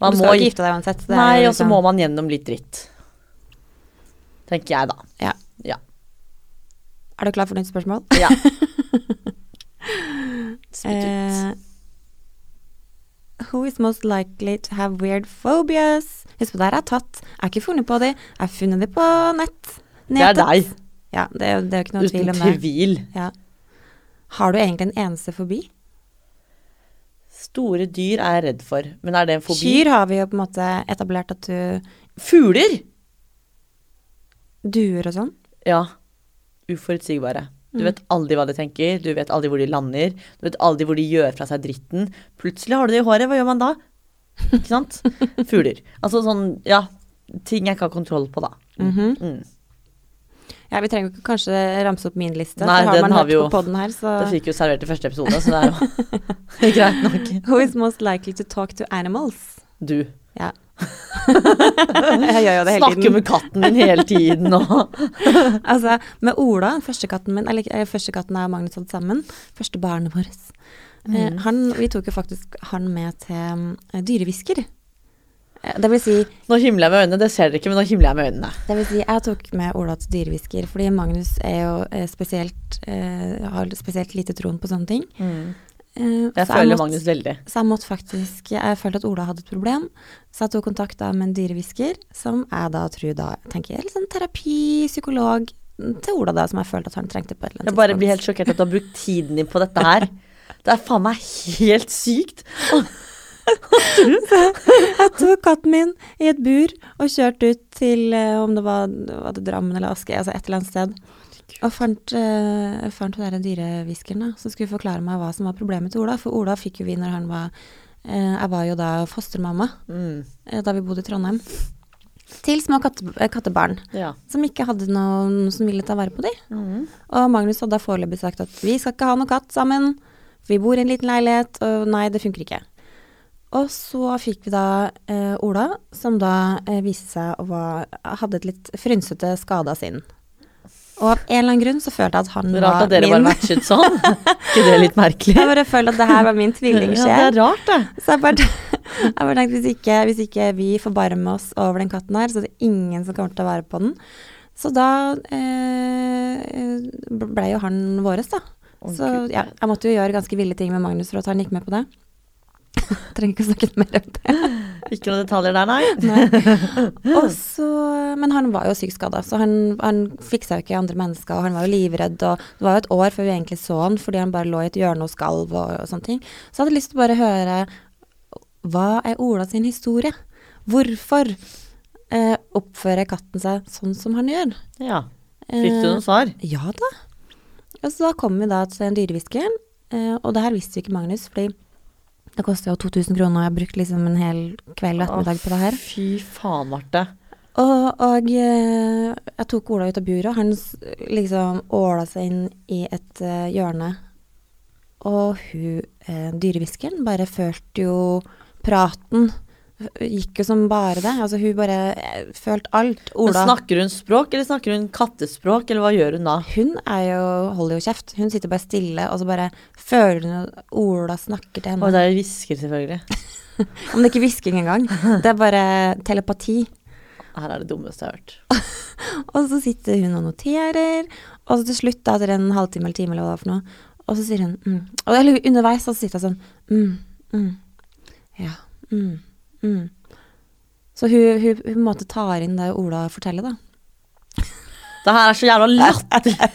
Man du skal jo ikke gifte deg uansett. det Nei, og så liksom- må man gjennom litt dritt. Tenker jeg, da. Ja. Ja. Er du klar for nytt spørsmål? ja. Spytt ut. Eh, who is most likely to have weird phobias? Husk på, det her er tatt. Jeg har ikke funnet på det. Jeg har funnet det på nett. Det er deg. Ja, det er det er ikke noe tvil om det. tvil. Ja. Har du egentlig en eneste fobi? Store dyr er jeg redd for, men er det en fobi? Kyr har vi jo på en måte etablert at du Fugler! Duer og sånn. Ja. Uforutsigbare. Du vet aldri hva de tenker, du vet aldri hvor de lander, du vet aldri hvor de gjør fra seg dritten. Plutselig har du det i håret, hva gjør man da? Ikke sant? Fugler. Altså sånn, ja. Ting jeg ikke har kontroll på, da. Mhm. Mm. Ja, vi trenger ikke kanskje ramse opp min liste, Nei, har den har vi jo. her, så Det fikk jo servert i første episode, så det er jo greit nok. Who is most likely to talk to animals? Du. Ja. jeg gjør jo det hele Snakker tiden. med katten min hele tiden og Altså, med Ola, første katten min, eller eh, første katten jeg Magnus hadde sammen, første barnet vårt, eh, Mm. han, vi tok jo faktisk han med til eh, dyrehvisker. Eh, Det vil si, Nå himler jeg med øynene, det ser dere ikke, men nå himler jeg med øynene. det vil si, jeg tok med Ola til dyrehvisker, fordi Magnus er jo eh, spesielt, eh, har spesielt lite troen på sånne ting. Eh, Jeg føler føler måtte- Magnus veldig. Så jeg måtte faktisk Jeg følte at Ola hadde et problem, så jeg tok kontakt da med en dyrehvisker, som jeg da tror da tenker er litt sånn terapi, psykolog til Ola, da, som jeg følte at han trengte på et eller Jeg bare bare blir helt sjokkert at du har brukt tiden din på dette her. Det er faen meg helt sykt. Jeg tok katten min i et bur og kjørte ut til eh, om det var, var det Drammen eller Aske, altså et eller annet sted. Og fant, uh, fant hun derre dyrehviskeren som skulle forklare meg hva som var problemet til Ola. For Ola fikk jo vi når han var eh, Jeg var jo da fostermamma Mm. eh, da vi bodde i Trondheim. Til små katte, eh, kattebarn Ja. som ikke hadde noen som ville ta vare på dem. Mm. Og Magnus hadde da foreløpig sagt at vi skal ikke ha noe katt sammen, vi bor i en liten leilighet, og nei, det funker ikke. Og så fikk vi da eh, Ola, som da eh, viste seg å ha, hadde et litt frynsete skada sinn. Og av en eller annen grunn så følte jeg at han var min. Rart at dere min bare matchet sånn. ikke det litt merkelig? Jeg bare følte at det her var min Ja, tvillingsjel. det er rart, det. Så jeg bare, jeg bare tenkte hvis ikke, hvis ikke vi forbarmer oss over den katten her, så er det ingen som kommer til å være på den. Så da eh, ble jo han våres, da. Så ja, jeg måtte jo gjøre ganske ville ting med Magnus for at han gikk med på det. Trenger ikke å snakke mer om det. Ikke noen detaljer der, nei. Og så, men han var jo sykt skada, så han, han fiksa jo ikke andre mennesker, og han var jo livredd. Og det var jo et år før vi egentlig så han, fordi han bare lå i et hjørne og skalv og, og sånne ting. Så jeg hadde lyst til å bare høre hva er Ola sin historie? Hvorfor eh, oppfører katten seg sånn som han gjør? Ja. Fikk du noen svar? svar? Ja da. Og så kom vi da til en dyrehvisker, eh, og det her visste jo ikke Magnus, fordi det koster jo 2000 kroner, og jeg har brukt liksom en hel kveld og ettermiddag på det her. Fy faen, Marte. Og, og eh, jeg tok Ola ut av buret, og han liksom åla seg inn i et eh, hjørne. Og hun, uh, dyrehviskeren, bare følte jo praten. Gikk jo som bare det. Altså hun bare uh, følte alt. Men snakker hun språk, eller snakker hun kattespråk, eller hva gjør hun da? Hun er jo, holder jo kjeft. Hun sitter bare stille, og så bare føler hun at Ola snakker til Og henne. det er jo hvisker, selvfølgelig. Om det er ikke hvisking engang. Det er bare telepati. Her er det dummeste jeg har hørt. Og så sitter hun og noterer, og så til slutt, da, etter en halvtime eller time, eller hva det er for noe, og så sier hun mm. Og underveis så sitter hun sånn mm, mm, Ja, mm, mm. Så hun, hun, hun måte tar inn det Ola forteller, da. Det her er så jævla latterlig.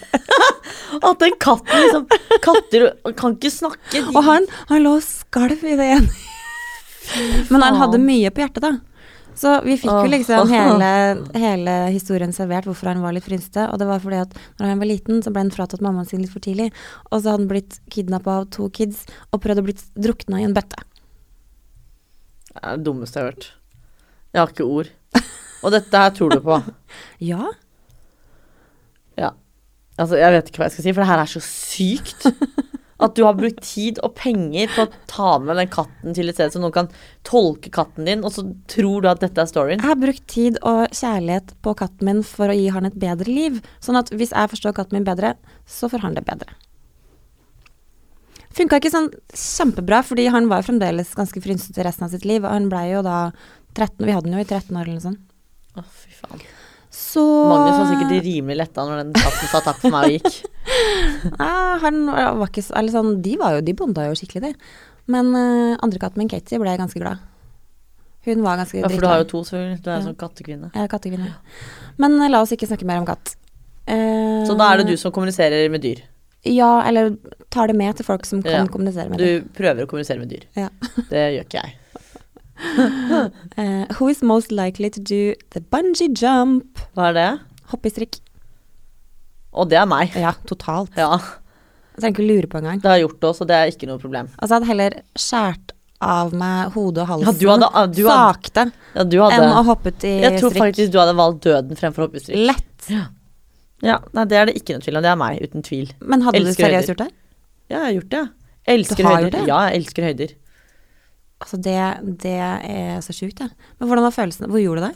At den katten liksom Katter kan ikke snakke. Og han, han lå og skalv i det ene. Men han hadde mye på hjertet, da. Så vi fikk jo liksom hele, hele historien servert hvorfor han var litt frynsete. Og det var fordi at når han var liten, så ble han fratatt mammaen sin litt for tidlig. Og så hadde han blitt kidnappa av to kids og prøvd å bli drukna i en bøtte. Det er det dummeste jeg har hørt. Jeg har ikke ord. Og dette her tror du på. Ja. Ja. Altså, jeg vet ikke hva jeg skal si, for det her er så sykt. At du har brukt tid og penger på å ta med den katten til et sted så noen kan tolke katten din, og så tror du at dette er storyen. Jeg har brukt tid og kjærlighet på katten min for å gi han et bedre liv. Sånn at hvis jeg forstår katten min bedre, så får han det bedre. Funka ikke sånn kjempebra, fordi han var fremdeles ganske frynsete resten av sitt liv. Og han blei jo da 13 Vi hadde den jo i 13 år eller noe sånt. Å, fy faen. Så Magnus var sikkert rimelig letta når den katten sa takk for meg og gikk. Ja, han var ikke så Eller sånn, de var jo De bonda jo skikkelig, de. Men uh, andre katten min, Katie, ble ganske glad. Hun var ganske Ja, for du har jo to, selvfølgelig. Du er Ja. sånn kattekvinne. Er kattekvinne. Men uh, la oss ikke snakke mer om katt. Uh, Så da er det du som kommuniserer med dyr. Ja, eller tar det med til folk som kan Ja. kommunisere med det. Du prøver å kommunisere med dyr. Ja. Det gjør ikke jeg. uh, who is most likely to do the bungee jump? Hva er det? Hoppe i strikk. Og det er meg. Ja, totalt. Ja, Jeg trenger ikke lure på engang. det har jeg gjort òg, så det er ikke noe problem. Altså, jeg hadde heller skjært av meg hodet og halsen Ja, du hadde, ah, du hadde, sakte ja, du enn å hoppe i strikk. Jeg tror faktisk du hadde valgt døden fremfor å hoppe i strikk. Lett. Ja, nei, det er det ikke noe tvil om. Det er meg, uten tvil. Men hadde du seriøst gjort det? Ja, jeg har gjort det. Jeg elsker Du har høyder. det? Ja, jeg elsker høyder. Altså, det, det er så sjukt, det. Men hvordan var følelsen? Hvor gjorde du det?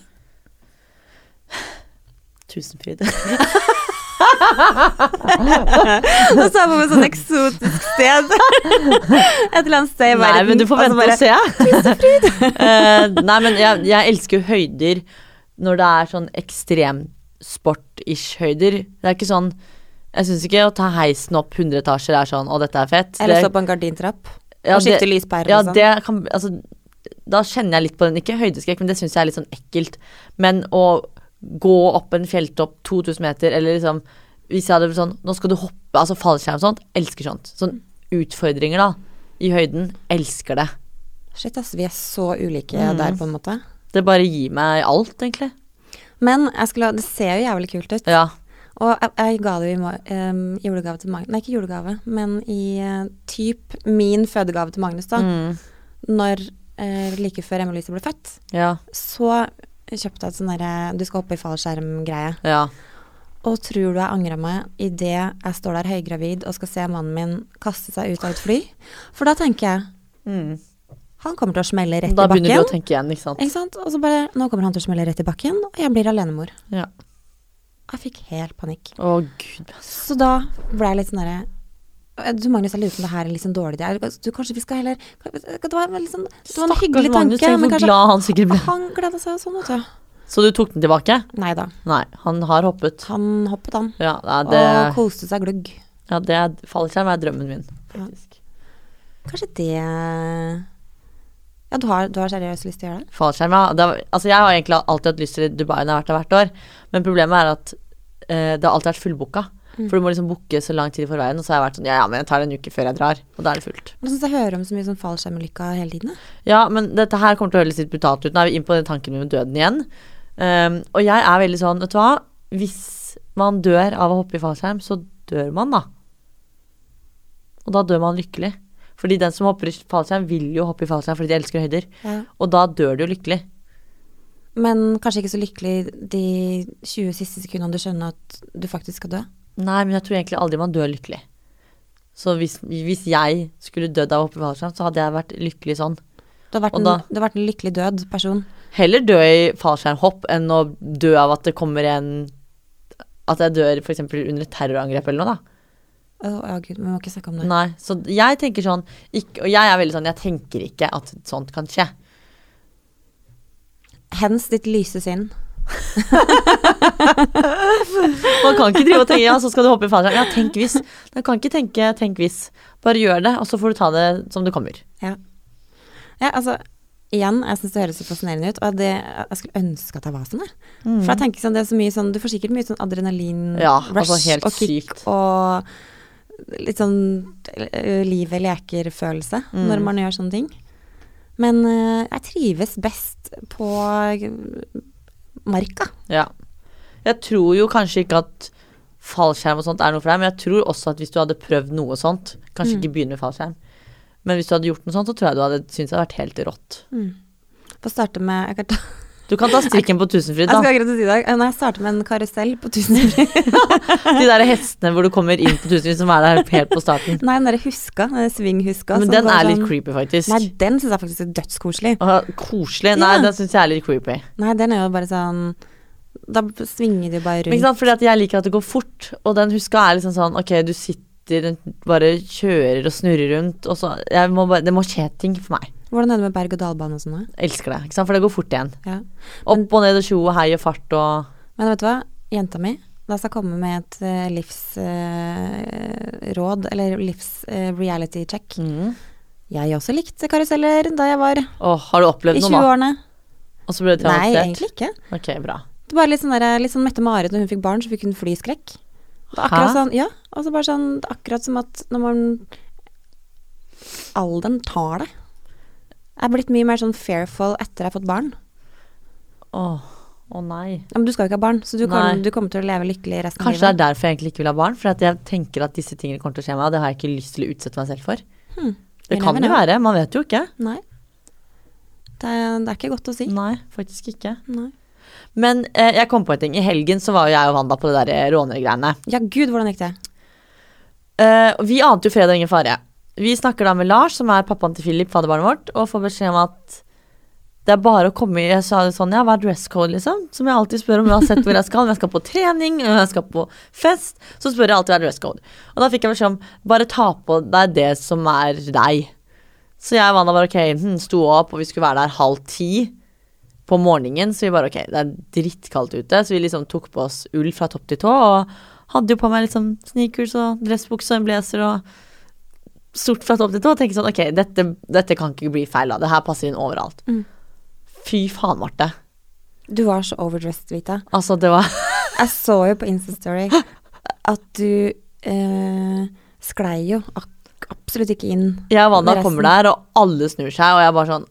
Tusenfryd. Nå så jeg på meg sånn eksotisk sted. Et eller annet sted i Nei, men du får og vente bare- og se. uh, nei, men jeg, jeg elsker jo høyder når det er sånn ekstremsport-ish høyder. Det er ikke sånn Jeg syns ikke å ta heisen opp 100 etasjer er sånn 'Å, dette er fett'. Eller stå på en gardintrapp ja, og skifte det- lyspærer Ja, og sånn. det kan Altså, da kjenner jeg litt på den. Ikke høydeskrekk, men det syns jeg er litt sånn ekkelt. Men å gå opp en fjelltopp 2000 meter, eller liksom Hvis jeg hadde vært sånn Nå skal du hoppe, altså fallskjerm og sånt. Elsker sånt. Sånn utfordringer, da. I høyden. Elsker det. Shit, ass. Vi er så ulike Mm. der, på en måte. Det bare gir meg alt, egentlig. Men jeg skulle, det ser jo jævlig kult ut. Ja. Og jeg, jeg ga det jo i um, julegave til Magnus Nei, ikke julegave, men i uh, typ min fødegave til Magnus, da. Mm. Når uh, like før Emma-Lise ble født, Ja. så kjøpte jeg et sånn derre Du skal hoppe i fallskjerm-greie. Ja. Og tror du jeg angra meg idet jeg står der høygravid og skal se mannen min kaste seg ut av et fly? For da tenker jeg Mm. Han kommer til å smelle rett Da i begynner du å tenke igjen, ikke sant. Ikke sant? Og så bare Nå kommer han til å smelle rett i bakken, og jeg blir alenemor. Ja. Jeg fikk helt panikk. Å gud. Så da ble jeg litt sånn derre du Magnus, jeg lurer på om det her er litt sånn dårlig idé. Du, kanskje vi skal heller Det var sånn, det var en hyggelig Magnus, tanke. Men kanskje glad han sikkert ble. han gleda seg sånn, vet du. Så du tok den tilbake? Nei da. Nei, han har hoppet. Han hoppet, han. Ja, det... Og koste seg glugg. ja, det er, fallskjerm er drømmen min, faktisk. Kanskje det Ja, du har, du har seriøst lyst til å gjøre det? Fallskjerm, ja. Altså, jeg har egentlig alltid hatt lyst til Dubai når jeg har vært der hvert år, men problemet er at eh, det har alltid vært fullbooka. Mm. For du må liksom booke så lang tid i forveien, og så har jeg vært sånn ja, ja, men jeg tar det en uke før jeg drar, og da er det fullt. Jeg syns jeg hører om så mye sånn fallskjermulykker hele tiden. Ja, men dette her kommer til å høres litt brutalt ut. Nå er vi inne på den tanken med døden igjen. Um, og jeg er veldig sånn, vet du hva, hvis man dør av å hoppe i fallskjerm, så dør man, da. Og da dør man lykkelig. Fordi den som hopper i fallskjerm, vil jo hoppe i fallskjerm fordi de elsker høyder. Og da dør du jo lykkelig. Men kanskje ikke så lykkelig de 20 siste sekundene du skjønner at du faktisk skal dø. Nei, men jeg tror egentlig aldri man dør lykkelig. Så hvis, hvis jeg skulle dødd av å hoppe i fallskjerm, så hadde jeg vært lykkelig sånn. Du har vært, da, en, du har vært en lykkelig død person. Heller dø i fallskjermhopp enn å dø av at det kommer en At jeg dør f.eks. under et terrorangrep eller noe, da. Å ja, gud, vi må ikke snakke om det. Nei. Så jeg tenker sånn ikke, Og jeg er veldig sånn Jeg tenker ikke at sånt kan skje. Hens ditt lyse sinn. Man kan ikke drive og tenke Ja, så skal du hoppe i fallskjerm. Ja, tenk hvis. Man kan ikke tenke tenk hvis. Bare gjør det, og så får du ta det som det kommer. Ja, ja altså Igjen, jeg syns det høres så fascinerende ut, og det, jeg skulle ønske at jeg var sånn. jeg. For jeg tenker sånn, det er så mye sånn Du får sikkert mye sånn adrenalin, Ja, altså helt og kick sykt. og litt sånn eh, livet leker-følelse Mm. når man gjør sånne ting. Men eh, jeg trives best på marka. Ja. Jeg tror jo kanskje ikke at fallskjerm og sånt er noe for deg, men jeg tror også at hvis du hadde prøvd noe sånt Kanskje Mm. ikke begynne med fallskjerm, men hvis du hadde gjort noe sånt, så tror jeg du hadde syntes det hadde vært helt rått. Få starte med Jeg, kan ta, Du kan ta strikken på Tusenfryd, jeg skal da. akkurat si i dag Når jeg starter med en karusell på Tusenfryd De der hestene hvor du kommer inn på Tusenfryd som er der helt på starten. Nei, den derre huska, den svinghuska. Men den er litt sånn- creepy, faktisk. Nei, den syns jeg faktisk er dødskoselig. Åh, koselig. Nei, Ja. den syns jeg er litt creepy. Nei, den er jo bare sånn Da svinger de bare Men ikke rundt. sant, fordi at jeg liker at det går fort, og den huska er liksom sånn Ok, du sitter bare kjører og snurrer rundt, og så må bare, Det må skje ting for meg. Hvordan er det med berg-og-dal-bane og sånn? Jeg elsker det, ikke sant, for det går fort igjen. Ja. Opp og ned og tjo og hei og fart og Men vet du hva? Jenta mi, da skal jeg komme med et uh, livsråd, eller livs-reality-check. mm. Jeg også likte karuseller da jeg var i har du opplevd nå? 20-årene. Og så ble du Nei, egentlig ikke. Ok, bra. Det var litt sånn, der, litt sånn Mette-Marit når hun fikk barn, så fikk hun flyskrekk. Akkurat sånn, ja, og så bare sånn, akkurat som at når man Alderen tar det. Jeg er blitt mye mer sånn fearful etter jeg har fått barn. Åh. Å nei. Ja, men du skal jo ikke ha barn, så du, kan, du kommer til å leve lykkelig resten av livet. Kanskje det er derfor jeg egentlig ikke vil ha barn. For jeg tenker at disse tingene kommer til å skje meg, og det har jeg ikke lyst til å utsette meg selv for. Hmm. Det kan jo være, man vet jo ikke. Nei. Det er, det er ikke godt å si. Nei, faktisk ikke. Nei. Men eh, jeg kom på en ting. I helgen så var jo jeg og Wanda på det der eh, rånergreiene. Ja, gud, hvordan gikk det? Eh, vi ante jo fred og ingen fare. Vi snakker da med Lars, som er pappaen til Philip, fadderbarnet vårt, og får beskjed om at det er bare å komme i Jeg sa sånn, ja, hva er dress code, liksom? Som jeg alltid spør om uansett hvor jeg skal. Om jeg skal på trening, om jeg skal på fest, så spør jeg alltid hva er dress code. Og da fikk jeg beskjed om bare ta på deg det som er deg. Så jeg og Wanda bare ok, hm, sto opp, og vi skulle være der halv ti på morgenen, så vi bare ok, det er drittkaldt ute, så vi liksom tok på oss ull fra topp til tå, og hadde jo på meg liksom sneakers og dressbukse og en blazer og sort fra topp til tå, og tenkte sånn ok, dette, dette kan ikke bli feil da, det her passer inn overalt. Mm. Fy faen, Marte. Du var så overdressed, Vita. Altså, det var Jeg så jo på Instastory at du eh, sklei jo absolutt ikke inn. Jeg og Wanda kommer der, og alle snur seg, og jeg bare sånn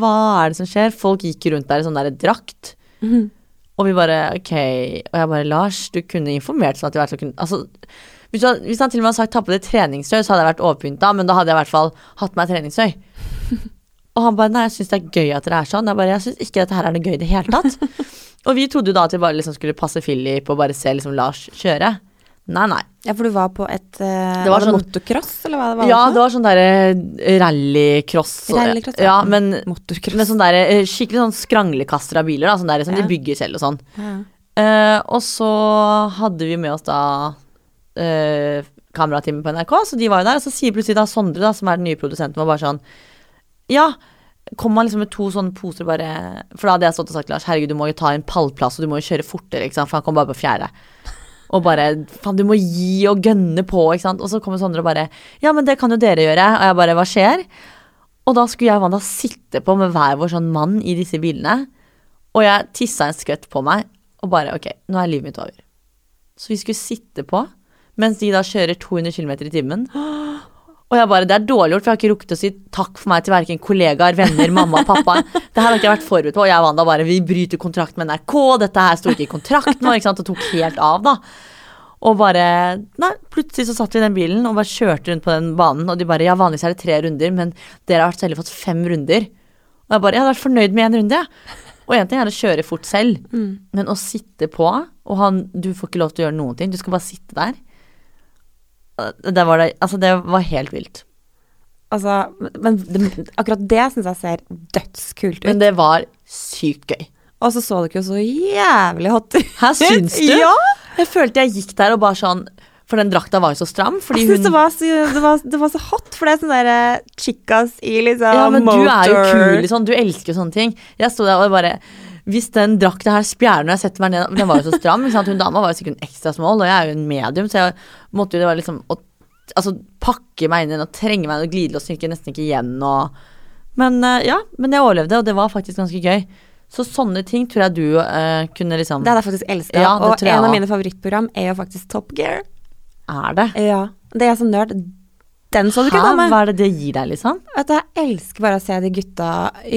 hva er det som skjer? Folk gikk rundt der i sånn der drakt. Mhm. Og vi bare ok. Og jeg bare Lars, du kunne informert sånn at du i så kunne Altså, hvis, du, hvis han til og med hadde sagt ta på deg treningstøy, så hadde jeg vært overpynta, men da hadde jeg i hvert fall hatt meg treningstøy. Og han bare nei, jeg syns det er gøy at dere er sånn. Jeg bare jeg syns ikke dette her er noe gøy i det hele tatt. og vi trodde jo da at vi bare liksom skulle passe Philip og bare se liksom Lars kjøre. Nei, nei. Ja, for du var på et uh, Det var var sånn- motocross, eller hva det var? Ja, det var sånn derre rallycross. Rallycross, ja. ja. men med sånn derre eh, skikkelig sånn skranglekaster av biler, da, sånn der, som Ja. de bygger selv og sånn. Ja. Uh, og så hadde vi med oss da uh, kameratimen på NRK, så de var jo der. Og så sier plutselig da Sondre, da, som er den nye produsenten, var bare sånn Ja, kom han liksom med to sånne poser bare For da hadde jeg stått og sagt Lars, herregud, du må jo ta en pallplass, og du må jo kjøre fortere, ikke sant, for han kom bare på fjerde. Og bare faen, du må gi og gønne på, ikke sant. Og så kommer Sondre og bare ja, men det kan jo dere gjøre. Og jeg bare hva skjer? Og da skulle jeg og Wanda sitte på med hver vår sånn mann i disse bilene. Og jeg tissa en skvett på meg, og bare ok, nå er livet mitt over. Så vi skulle sitte på, mens de da kjører 200 km i timen. Og jeg bare, det er dårlig gjort, for jeg har ikke rukket å si takk for meg til hverken kollegaer, venner, mamma og pappa. Det her har ikke jeg vært forberedt på, og jeg og Wanda bare, vi bryter kontrakt med NRK, dette her sto ikke i kontrakten vår, ikke sant, og tok helt av da. Og bare, nei, plutselig så satt vi i den bilen og bare kjørte rundt på den banen, og de bare, ja, vanligvis er det tre runder, men dere har selv fått fem runder. Og jeg bare, jeg hadde vært fornøyd med en runde, jeg. Og en ting er å kjøre fort selv, Mm. men å sitte på, og han, du får ikke lov til å gjøre noen ting, du skal bare sitte der. Det var, det, altså det var helt vilt. Altså, men det, akkurat det syns jeg ser dødskult ut. Men det var sykt gøy. Og så så du ikke så jævlig hot ut. Her syns du? Ja! Jeg følte jeg gikk der og bare sånn For den drakta var jo så stram. Jeg syns det, var så- det, var- det var så hot, for det er sånn derre chicas i liksom Ja, men motor. du er jo kul, liksom. Du elsker jo sånne ting. Jeg sto der og bare Hvis den drakta her spjæler når jeg setter meg ned Den var jo så stram. Hun dama var jo sikkert en ekstra small, og jeg er jo en medium, så jeg måtte jo det var liksom å altså, pakke meg inn og trenge meg inn og glidelåsen gikk nesten ikke igjen og Men eh, ja, men jeg overlevde, og det var faktisk ganske gøy. Så sånne ting tror jeg du uh, kunne liksom Det hadde jeg faktisk elska. Ja, det og jeg en av mine favorittprogram er jo faktisk Top Gear. Er det? Ja. Det er så nerd. Den så du ikke komme. Hva er det det gir deg, liksom? At jeg elsker bare å se de gutta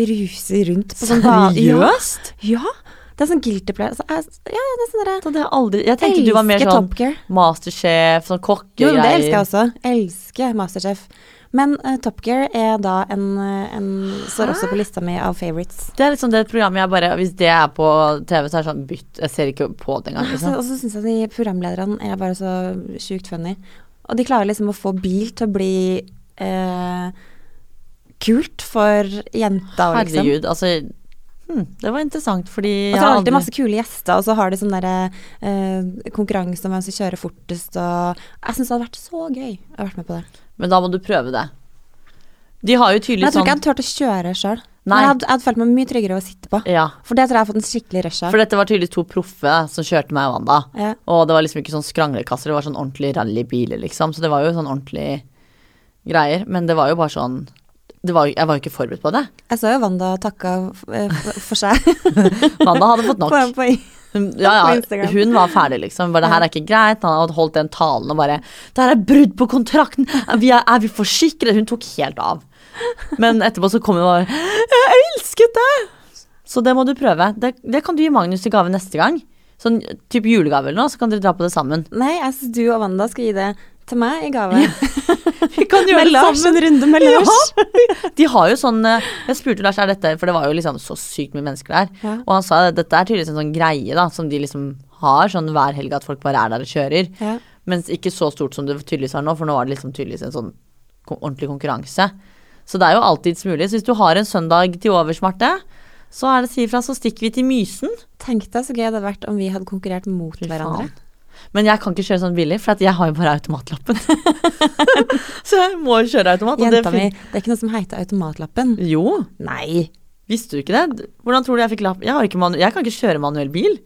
ruse rundt på sånn. Seriøst? Ja. ja. Det er sånn guilty play. Altså, jeg- ja, det er sånn der, Så det har aldri Jeg tenkte du var mer sånn masterchef, sånn kokkegreier. Jo, det elsker jeg også. Elsker Masterchef. Men uh, Top Gear er da en, eh, en Står også på lista mi av favorites. Det er liksom det programmet jeg bare Hvis det er på TV, så er det sånn bytt. Jeg ser ikke på det engang. Liksom. og så syns jeg de programlederne er bare så sjukt funny. Og de klarer liksom å få bil til å bli eh, kult for jenta Herregud, liksom. Herregud, altså Hmm, Det var interessant, fordi Og så er det alltid masse kule gjester, og så har de sånn derre eh, konkurranse om hvem som kjører fortest, og Jeg syns det hadde vært så gøy å ha vært med på det. Men da må du prøve det. De har jo Men sånn jeg tror ikke jeg sånn hadde turt å kjøre sjøl. Men Nei. jeg hadde, jeg hadde følt meg mye tryggere å sitte på. Ja, For det tror jeg har fått en skikkelig rush av. for dette var tydeligvis to proffe som kjørte meg og Wanda. Ja. Og det var liksom ikke sånn skranglekasser, det var sånn ordentlige rallybiler, liksom. Så det var jo sånn ordentlig greier. Men det var jo bare sånn det var, Jeg var jo ikke forberedt på det. Jeg så jo Wanda takka eh, for, seg Wanda hadde fått nok. på, på, ja, ja, hun var ferdig, liksom. Bare, det her er ikke greit. Han hadde holdt den talen og bare Det her er brudd på kontrakten! Er vi, er vi forsikret? Hun tok helt av. Men etterpå så kom hun og bare Jeg elsket det! Så det må du prøve. Det, det kan du gi Magnus i gave neste gang. Sånn type julegave eller noe, så kan dere dra på det sammen. Nei, jeg syns du og Wanda skal gi det til meg i gave. Vi kan med Lars, en runde med Lars. De har jo sånn eh, Jeg spurte Lars er dette, for det var jo liksom så sykt mye mennesker der. Ja. Og han sa at dette er tydeligvis en sånn greie da, som de liksom har sånn hver helg, at folk bare er der og kjører. Ja. Mens ikke så stort som det tydeligvis er nå, for nå var det liksom tydeligvis en sånn ordentlig konkurranse. Så det er jo alltids mulig. Så hvis du har en søndag til overs, Marte, så er det si ifra, så stikker vi til Mysen. Tenk deg så gøy det hadde vært om vi hadde konkurrert mot Fy hverandre. faen. Men jeg kan ikke kjøre sånn billig, for at jeg har jo bare automatlappen. så jeg må kjøre automat. Jenta mi, det er ikke noe som heter automatlappen. Jo, Nei. visste du ikke det? Hvordan tror du jeg fikk lapp? Jeg, har ikke manu jeg kan ikke kjøre manuell bil.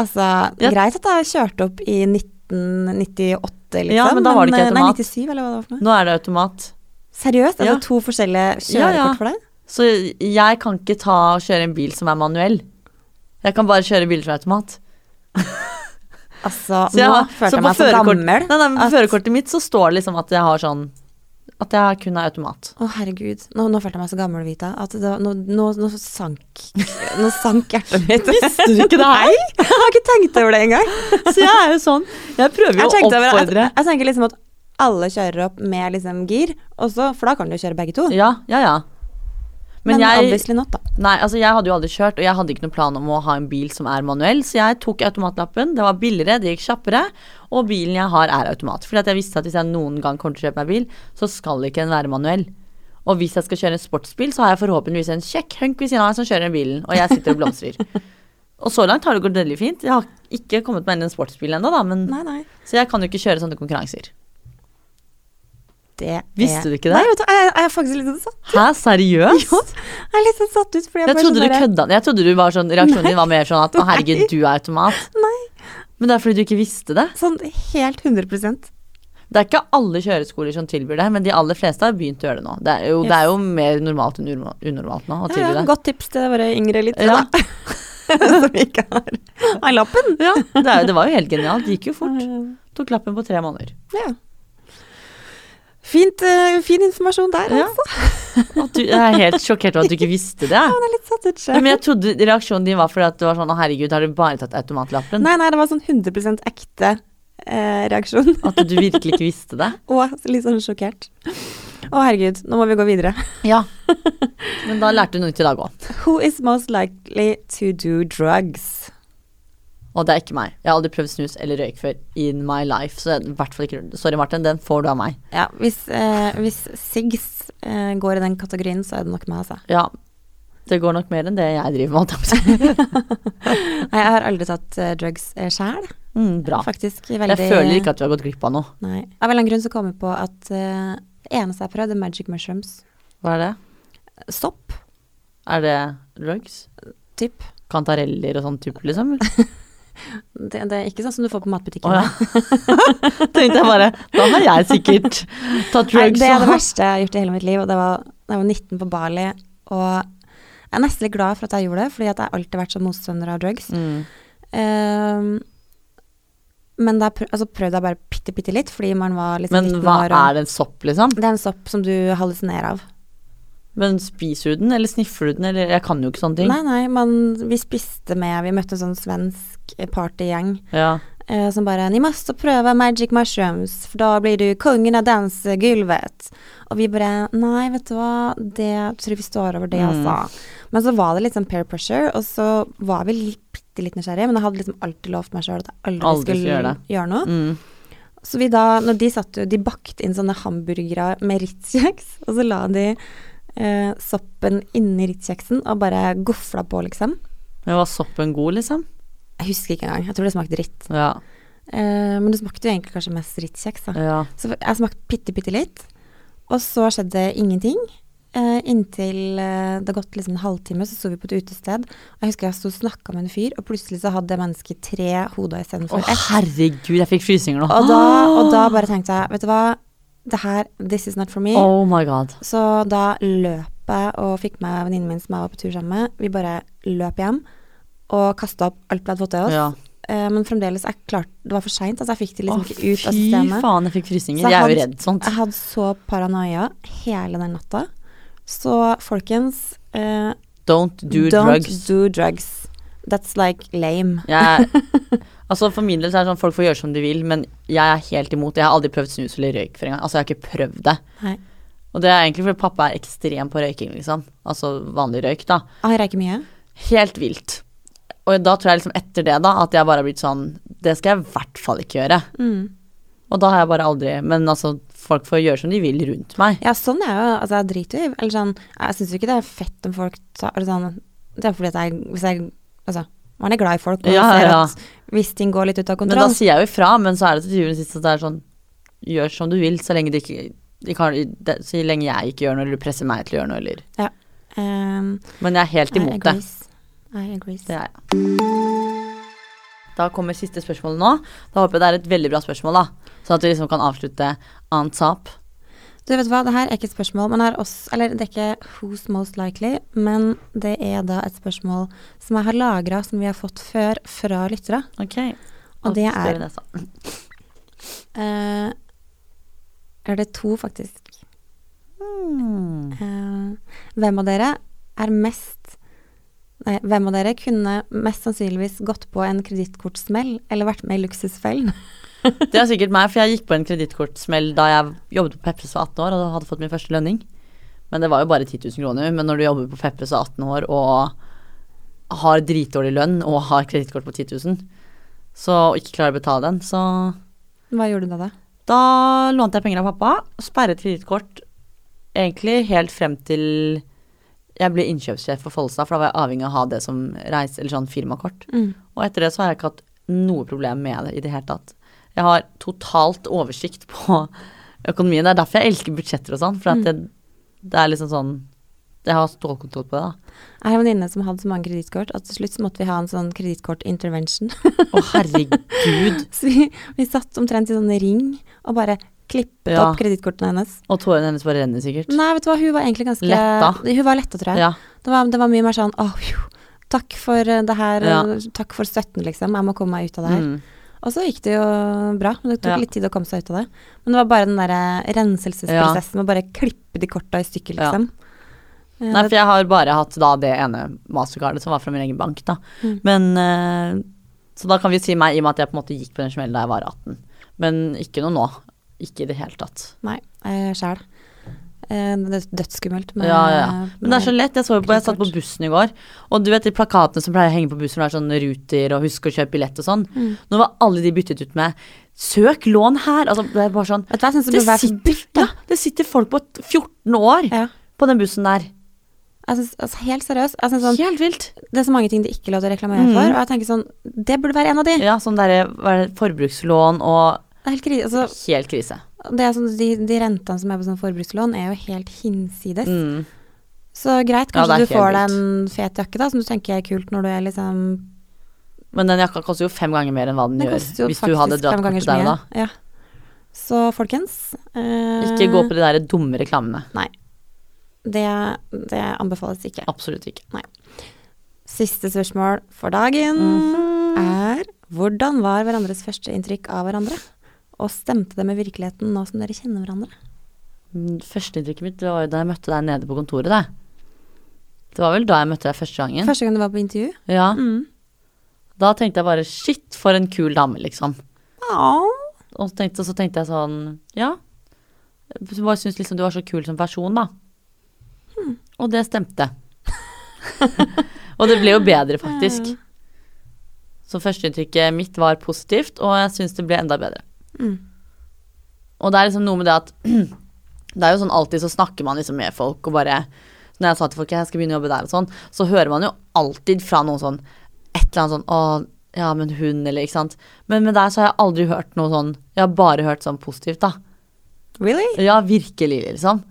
Altså, Ja. greit at jeg kjørte opp i 1998, liksom. Ja, men da var det ikke automat. Nei, automat. 97, eller hva det var for noe. Nå er det automat. Seriøst? Er Ja. det to forskjellige kjørekort for deg? Så jeg kan ikke ta og kjøre en bil som er manuell. Jeg kan bare kjøre biler som er automat. Altså, nå har- følte jeg meg så gammel. Nei, nei, På at- førerkortet mitt så står det liksom at jeg har sånn At jeg kun er automat. Å, herregud. Nå, nå følte jeg meg så gammel, Vita. At det, nå, nå, nå sank Nå sank hjertet mitt. Visste du ikke det her? Nei, jeg har ikke tenkt over det engang. Så jeg er jo sånn Jeg prøver jo å oppfordre. at, jeg tenker liksom at alle kjører opp med liksom gir, så, for da kan du jo kjøre begge to. Ja, ja, ja. Men, Men jeg obviously not, da. Nei, altså jeg hadde jo aldri kjørt, og jeg hadde ikke noen plan om å ha en bil som er manuell, så jeg tok automatlappen. Det var billigere, det gikk kjappere, og bilen jeg har er automat. Fordi at jeg visste at hvis jeg noen gang kommer til å kjøpe meg bil, så skal ikke den være manuell. Og hvis jeg skal kjøre en sportsbil, så har jeg forhåpentligvis en kjekk hunk ved siden av meg som kjører den bilen, og jeg sitter og blomstrer. og så langt har det gått veldig fint. Jeg har ikke kommet meg inn i en sportsbil ennå, da, men, Nei, nei. så jeg kan jo ikke kjøre sånne konkurranser. Det Visste du ikke det? Nei, vet du, jeg, jeg er faktisk litt satt ut. Hæ, seriøst? Jo, Jeg er litt sånn satt ut. Fordi jeg, Jeg bare trodde sånn du kødda. Jeg trodde du var sånn, reaksjonen din var mer sånn at å herregud, du er automat. Nei. Men det er fordi du ikke visste det. Sånn helt 100% Det er ikke alle kjøreskoler som tilbyr det, men de aller fleste har begynt å gjøre det nå. Det er jo, det er jo mer normalt enn unormalt nå å tilby tilby ja, det. Godt tips til våre yngre lyttere, Ja. da. Som ikke har, har lappen. Ja, det, er, det var jo helt genialt. Det gikk jo fort. Tok lappen på tre måneder. Ja. Fint, eh, fin informasjon der, Ja. altså. Du, jeg er helt sjokkert over at du ikke visste det. Jeg er litt satt ut Ja, selv. Men jeg trodde reaksjonen din var fordi at du var sånn å herregud, har du bare tatt automatlappen? Nei, nei, det var sånn 100% ekte eh, reaksjon. At du virkelig ikke visste det? Og litt sånn sjokkert. Å, herregud, nå må vi gå videre. Ja. Men da lærte du noe nytt i dag òg. Who is most likely to do drugs? Og det er ikke meg. Jeg har aldri prøvd snus eller røyk før in my life. Så i hvert fall ikke Sorry, Martin, den får du av meg. Ja, hvis, eh, hvis Sigs eh, går i den kategorien, så er det nok meg, altså. Ja. Det går nok mer enn det jeg driver med. Nei, jeg har aldri tatt eh, drugs eh, sjæl. Mm, bra. Faktisk veldig Jeg føler ikke at du har gått glipp av noe. Nei. Av en eller annen grunn så kom jeg på at eh, det eneste jeg har prøvd, er magic mushrooms. Hva er det? Sopp, Er det drugs? typ. Kantareller og sånn type, liksom? Det, det er ikke sånn som du får på matbutikken. Oh, ja. Tenkte jeg bare Da har jeg sikkert tatt Nei, drugs. det er det verste jeg har gjort i hele mitt liv, og det var da jeg var 19 på Bali. Og jeg er nesten litt glad for at jeg gjorde det, fordi at jeg har alltid vært sånn motstander av drugs. Mm. Um, men da prøv, altså prøvde jeg bare bitte, bitte litt, fordi man var liksom Men hva er det en sopp, liksom? Det er en sopp som du hallusinerer av. Men spiser du den, eller sniffer du den, eller Jeg kan jo ikke sånne ting. Nei, nei, men vi spiste med Vi møtte sånn svensk partygjeng Ja. eh, som bare 'Ni måste prøve magic mushrooms, for da blir du kongen av dansegulvet'. Og vi bare 'Nei, vet du hva, det tror jeg vi står over det, Mm. altså'. Men så var det litt sånn peer pressure, og så var vi bitte litt nysgjerrige, men jeg hadde liksom alltid lovt meg sjøl at jeg aldri, Aldri skulle skulle gjøre gjøre, noe. Mm. Så vi da, når de satt jo, de bakte inn sånne hamburgere med Ritz-kjeks, og så la de eh, soppen inni Ritz-kjeksen og bare gofla på, liksom. Men var soppen god, liksom? Jeg husker ikke engang, jeg tror det smakte dritt. Ja. Eh, men det smakte jo egentlig kanskje mest Ritz-kjeks, da. ja. Så jeg smakte bitte, bitte litt, og så skjedde ingenting. Eh, inntil eh, det har gått liksom en halvtime, så sto vi på et utested. Og jeg husker jeg sto og snakka med en fyr, og plutselig så hadde det mennesket tre hoder Å, istedenfor ett. herregud, jeg fikk frysninger nå. Og da, og da bare tenkte jeg, vet du hva, det her, this is not for me. Oh my god. Så da løp jeg og fikk med venninnen min som jeg var på tur sammen med. Vi bare løp hjem og kasta opp alt vi hadde fått til oss. Ja. Eh, men fremdeles, jeg klart, Det var for seint, altså jeg fikk det liksom Å, ikke ut av systemet. fy faen, jeg fikk frysninger. Jeg, Jeg er jo redd sånt. Jeg hadde så paranoia hele den natta. Så folkens, eh, Don't do Don't drugs. do drugs. That's like lame. Jeg, altså For min del så er det sånn folk får gjøre som de vil, men jeg er helt imot. Jeg har aldri prøvd snus eller røyk for engang. Altså, jeg har ikke prøvd det. Nei. Og det er egentlig fordi pappa er ekstrem på røyking, liksom. Altså vanlig røyk, da. Han røyker mye. Helt vilt. Og da tror jeg liksom etter det, da, at jeg bare har blitt sånn Det skal jeg i hvert fall ikke gjøre. Mm. Og da har jeg bare aldri Men altså, folk får gjøre som de vil rundt meg. Ja, sånn er jo Altså, jeg driter jo i Eller sånn Jeg syns jo ikke det er fett om folk tar eller sånn Det er fordi at jeg Hvis jeg Altså, man er glad i folk, og Ja, ser ja. at hvis ting går litt ut av kontroll. Men da sier jeg jo ifra, men så er det til og sist at det er sånn Gjør som du vil, så lenge det ikke kan, Så lenge jeg ikke gjør noe, eller du presser meg til å gjøre noe, eller um, Men jeg er helt I imot det. I agrees. Det er jeg. Da kommer siste spørsmål nå. Da håper jeg det er et veldig bra spørsmål, da. Sånn at vi liksom kan avslutte on top. Du vet hva, det her er ikke et spørsmål, men er også, eller det er ikke who's most likely, men det er da et spørsmål som jeg har lagra, som vi har fått før fra lyttere. Ok. Og det spør er det sånn. uh, Er det to, faktisk? Mm. Uh, hvem av dere er mest Nei, hvem av dere kunne mest sannsynligvis gått på en kredittkortsmell eller vært med i Luksusfellen? Det er sikkert meg, for jeg gikk på en kredittkortsmell da jeg jobbet på Peppes var 18 år og hadde fått min første lønning. Men det var jo bare 10 000 kroner. Men når du jobber på Peppes og 18 år og har dritdårlig lønn og har kredittkort på 10 000, så og ikke klarer å betale den, så Hva gjorde du da, da? Da lånte jeg penger av pappa, sperret kredittkort egentlig helt frem til jeg ble innkjøpssjef for Follestad, for da var jeg avhengig av å ha det som reise, eller sånn firmakort. Mm. Og etter det så har jeg ikke hatt noe problem med det i det hele tatt. Jeg har totalt oversikt på økonomien. Det er derfor jeg elsker budsjetter og sånn, for at det, det er liksom sånn Jeg har stålkontroll på det, da. Jeg har en venninne som hadde så mange kredittkort at til slutt så måtte vi ha en sånn kredittkort-intervention. Å, herregud. så vi, vi satt omtrent i sånn ring og bare klippet Ja. opp kredittkortene hennes. Og tårene hennes bare renner sikkert. Nei, vet du hva, hun var egentlig ganske Letta. Hun var letta, tror jeg. Ja. Det, var, det var mye mer sånn åh, phew, takk for eh, det her, Ja. eh, takk for støtten, liksom. Jeg må komme meg ut av det her. Mm. Og så gikk det jo bra, men det tok Ja. litt tid å komme seg ut av det. Men det var bare den derre renselsesprosessen med å bare klippe de korta i stykker, liksom. Ja. Nei, for jeg har bare hatt da det ene mastercardet som var fra min egen bank, da. Mm. Men eh, Så da kan vi si meg i og med at jeg på en måte gikk på den smellen da jeg var 18. Men ikke noe nå. Ikke i det hele tatt. Nei, sjæl. Eh, det er dødsskummelt. med- Ja, ja. Men det er så lett. Jeg, så på, jeg satt på bussen i går, og du vet de plakatene som pleier å henge på bussen, det er sånn Ruter og husk å kjøpe billett og sånn. Mm. Nå var alle de byttet ut med søk lån her. Altså, det er bare sånn det det sitter, ja, det sitter folk på 14 år på den bussen der. Synes, altså, helt seriøst. Sånn, Helt vilt. det er så mange ting de ikke lov til å reklamere mm. for, og jeg tenker sånn Det burde være en av de. Ja, sånn derre er forbrukslån og helt krise. Altså, Helt krise. Det er sånn, de, de rentene som er på sånn forbrukslån, er jo helt hinsides. Mm. Så greit, kanskje er du får deg en fet jakke da, som du tenker er kult når du er liksom Men den jakka koster jo fem ganger mer enn hva den den gjør hvis du hadde dratt fem til deg så der og da. Ja. Så folkens eh, Ikke gå på de der dumme reklamene. det, det anbefales ikke. Absolutt ikke. Siste spørsmål for dagen Mhm. er hvordan var hverandres første inntrykk av hverandre? Og stemte det med virkeligheten nå som dere kjenner hverandre? Mm, Førsteinntrykket mitt var jo da jeg møtte deg nede på kontoret, det. Det var vel da jeg møtte deg første gangen. Første gang du var på intervju? Ja. Mm. Da tenkte jeg bare shit, for en kul dame, liksom. Åh. Og så tenkte, så tenkte jeg sånn ja. Jeg bare syntes liksom du var så kul som person, da. Hmm. Og det stemte. og det ble jo bedre, faktisk. Så førsteinntrykket mitt var positivt, og jeg syns det ble enda bedre. Mm. Og det er liksom noe med det at Det er jo sånn alltid så snakker man liksom med folk og bare Når jeg sa til folk jeg skal begynne å jobbe der og sånn, så hører man jo alltid fra noen sånn Et eller annet sånn Å, ja, men hun, eller ikke sant. Men med deg så har jeg aldri hørt noe sånn Jeg har bare hørt sånn positivt, da. Really? Ja, virkelig, liksom.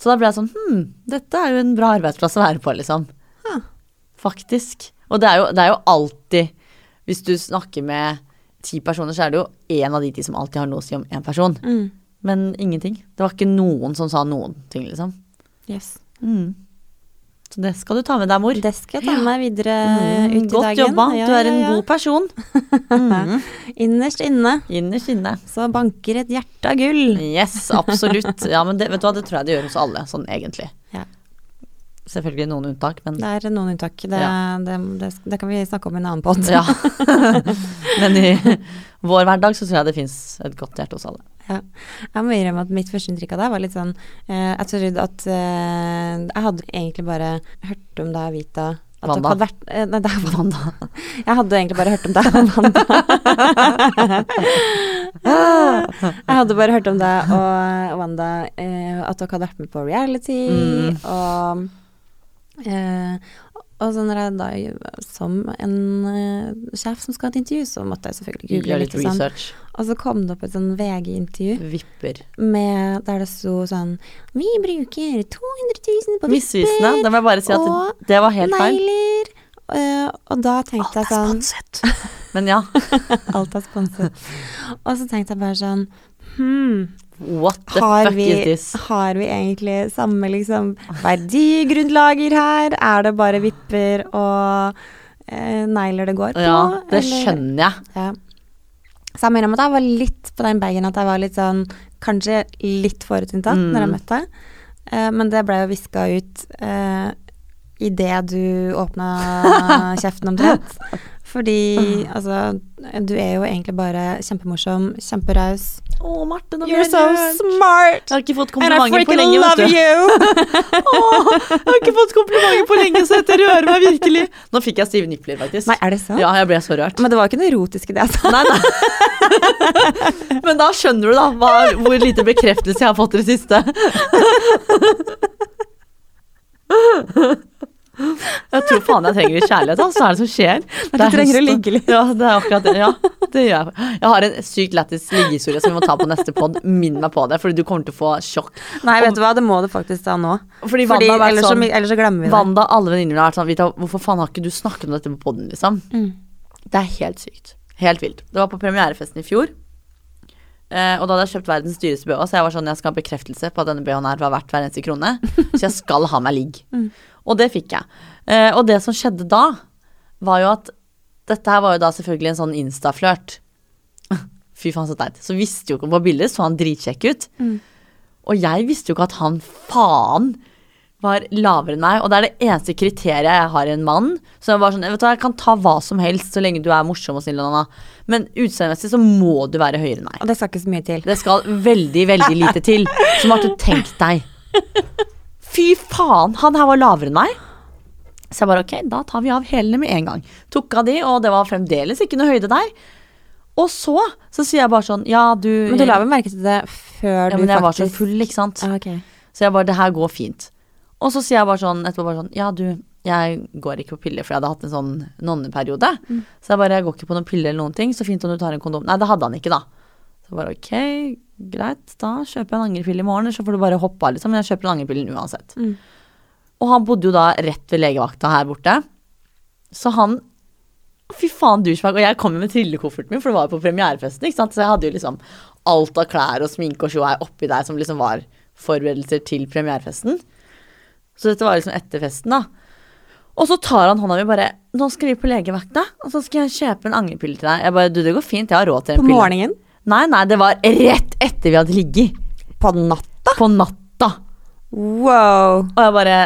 Så da ble jeg sånn Hm, dette er jo en bra arbeidsplass å være på, liksom. Huh. Faktisk. Og det er jo, det er jo alltid Hvis du snakker med ti personer, så er det jo én av de ti som alltid har noe å si om én person. Mm. Men ingenting. Det var ikke noen som sa noen ting, liksom. Yes. Mm. Så det skal du ta med deg, mor. Det skal jeg ta med meg videre Mm, ut i godt dagen. jobba. Ja, du er ja, en ja. god person. Mm. Innerst inne Innerst inne. så banker et hjerte av gull. Yes, absolutt. Ja, men det, vet du hva, det tror jeg det gjør hos alle, sånn egentlig. Ja. Selvfølgelig noen unntak, men Det er noen unntak. Det, Ja. det, det, det kan vi snakke om i en annen pott. Ja. Men i vår hverdag så tror jeg det fins et godt hjerte hos alle. Jeg må innrømme at mitt første inntrykk av deg var litt sånn eh, Jeg trodde at eh, Jeg hadde egentlig bare hørt om deg, Vita Wanda. vært eh, Nei, det er Wanda. Wanda. Jeg hadde egentlig bare hørt om deg og Wanda. jeg hadde bare hørt om deg og Wanda, eh, at dere hadde vært med på reality, Mm. og eh, og så når jeg da, som en eh, sjef som skal ha et intervju, så måtte jeg selvfølgelig google litt. og Sånn. Og så kom det opp et sånn VG-intervju Vipper. med, der det sto sånn Vi bruker 200 000 på Misvisende. vipper Da må jeg bare si at det, det var helt feil. negler. Uh, og da tenkte jeg sånn sponset. Men ja, Alt er sponset. og så tenkte jeg bare sånn Hm, what the har fuck vi, is this? har vi egentlig samme liksom verdigrunnlager her? Er det bare vipper og eh, negler det går på? Ja, det eller- skjønner jeg. Ja. Så jeg mener at jeg var litt på den bagen at jeg var litt sånn Kanskje litt forutinntatt Mm. når jeg møtte deg. Eh, men det ble jo viska ut eh, idet du åpna kjeften omtrent. Fordi altså Du er jo egentlig bare kjempemorsom, kjemperaus. Å, Marte, da You're so rørt. smart! Jeg har ikke fått komplimenter på lenge, vet du. Åh, jeg har ikke fått komplimenter på lenge, så dette rører meg virkelig. Nå fikk jeg stive nipler, faktisk. Nei, er det sant? Ja, jeg ble så rørt. Men det var ikke noe erotisk i det sa. Nei, nei. Men da skjønner du da hva, hvor lite bekreftelse jeg har fått i det siste. Jeg tror faen jeg trenger litt kjærlighet, altså. Hva er det som skjer? Du er trenger å ligge litt. Ja, det er akkurat det. Ja, det gjør jeg. Jeg har en sykt lættis liggehistorie som vi må ta på neste pod. Minn meg på det, fordi du kommer til å få sjokk. Nei, vet du hva, det må du faktisk ta nå. Fordi Fordi ellers, sånn så, ellers så glemmer vi det. Wanda, alle venninnene har vært sånn Vita, hvorfor faen har ikke du snakket om dette på poden, liksom? Mm. Det er helt sykt. Helt vilt. Det var på premierefesten i fjor. Uh, og da hadde jeg kjøpt verdens dyreste BH, så jeg var sånn, jeg skal ha bekreftelse på at denne BH-en her var verdt hver eneste krone. Så jeg skal ha meg ligg. Mm. Og det fikk jeg. Eh, og det som skjedde da, var jo at dette her var jo da selvfølgelig en sånn Insta-flørt. Fy faen, så teit. Så visste jo ikke på bildet, så han dritkjekk ut. Mm. Og jeg visste jo ikke at han faen var lavere enn meg, og det er det eneste kriteriet jeg har i en mann. Så jeg var sånn, vet du jeg kan ta hva som helst så lenge du er morsom og snill, Anna. Men utseendemessig så må du være høyere enn meg. Og det skal ikke så mye til. Det skal veldig, veldig lite til. Så Marte, tenk deg. Fy faen, han her var lavere enn meg. Så jeg bare ok, da tar vi av hælene med en gang. Tok av de, og det var fremdeles ikke noe høyde der. Og så, så sier jeg bare sånn, ja du Men du la vel merke til det før Ja, du men jeg var så full, ikke sant. Ah, ok. Så jeg bare, det her går fint. Og så sier jeg bare sånn etterpå bare sånn, ja du, jeg går ikke på piller, for jeg hadde hatt en sånn nonneperiode. Så jeg bare, jeg går ikke på noen piller eller noen ting, så fint om du tar en kondom. Nei, det hadde han ikke da. Så bare ok, greit, da kjøper jeg en angrepille i morgen, så får du bare hoppe av liksom, men jeg kjøper en angrepille uansett. Mm. Og han bodde jo da rett ved legevakta her borte. Så han Fy faen, douchebag. Og jeg kom jo med trillekofferten min, for det var jo på premierefesten. ikke sant? Så jeg hadde jo liksom alt av klær og sminke og tjoei oppi der som liksom var forberedelser til premierefesten. Så dette var liksom etter festen, da. Og så tar han hånda mi bare 'Nå skal vi på legevakta, og så skal jeg kjøpe en angrepille til deg.' Jeg bare 'Du, det går fint, jeg har råd til en På morgenen? Nei, nei, det var rett etter vi hadde ligget. På natta? På natta. Wow. Og jeg bare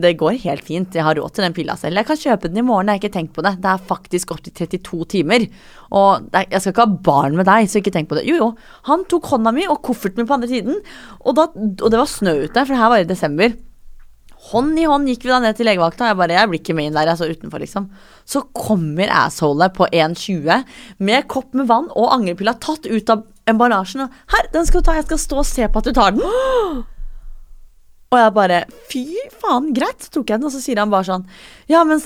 Det går helt fint, jeg har råd til den pilla selv. Jeg kan kjøpe den i morgen, jeg har ikke tenkt på det. Det er faktisk i 32 timer. Og jeg skal ikke ha barn med deg, så ikke tenk på det. Jo, jo. Han tok hånda mi og kofferten min på andre siden, og, da, og det var snø ute, for det her var i desember. Hånd i hånd gikk vi da ned til legevakta, og jeg bare, jeg blir ikke med inn der, jeg så utenfor, liksom. Så kommer assholet på 1,20 med kopp med vann og angrepilla tatt ut av emballasjen, og her, den skal du ta, jeg skal stå og se på at du tar den. Og jeg bare Fy faen, greit. Så tok jeg den, og så sier han bare sånn Ja, men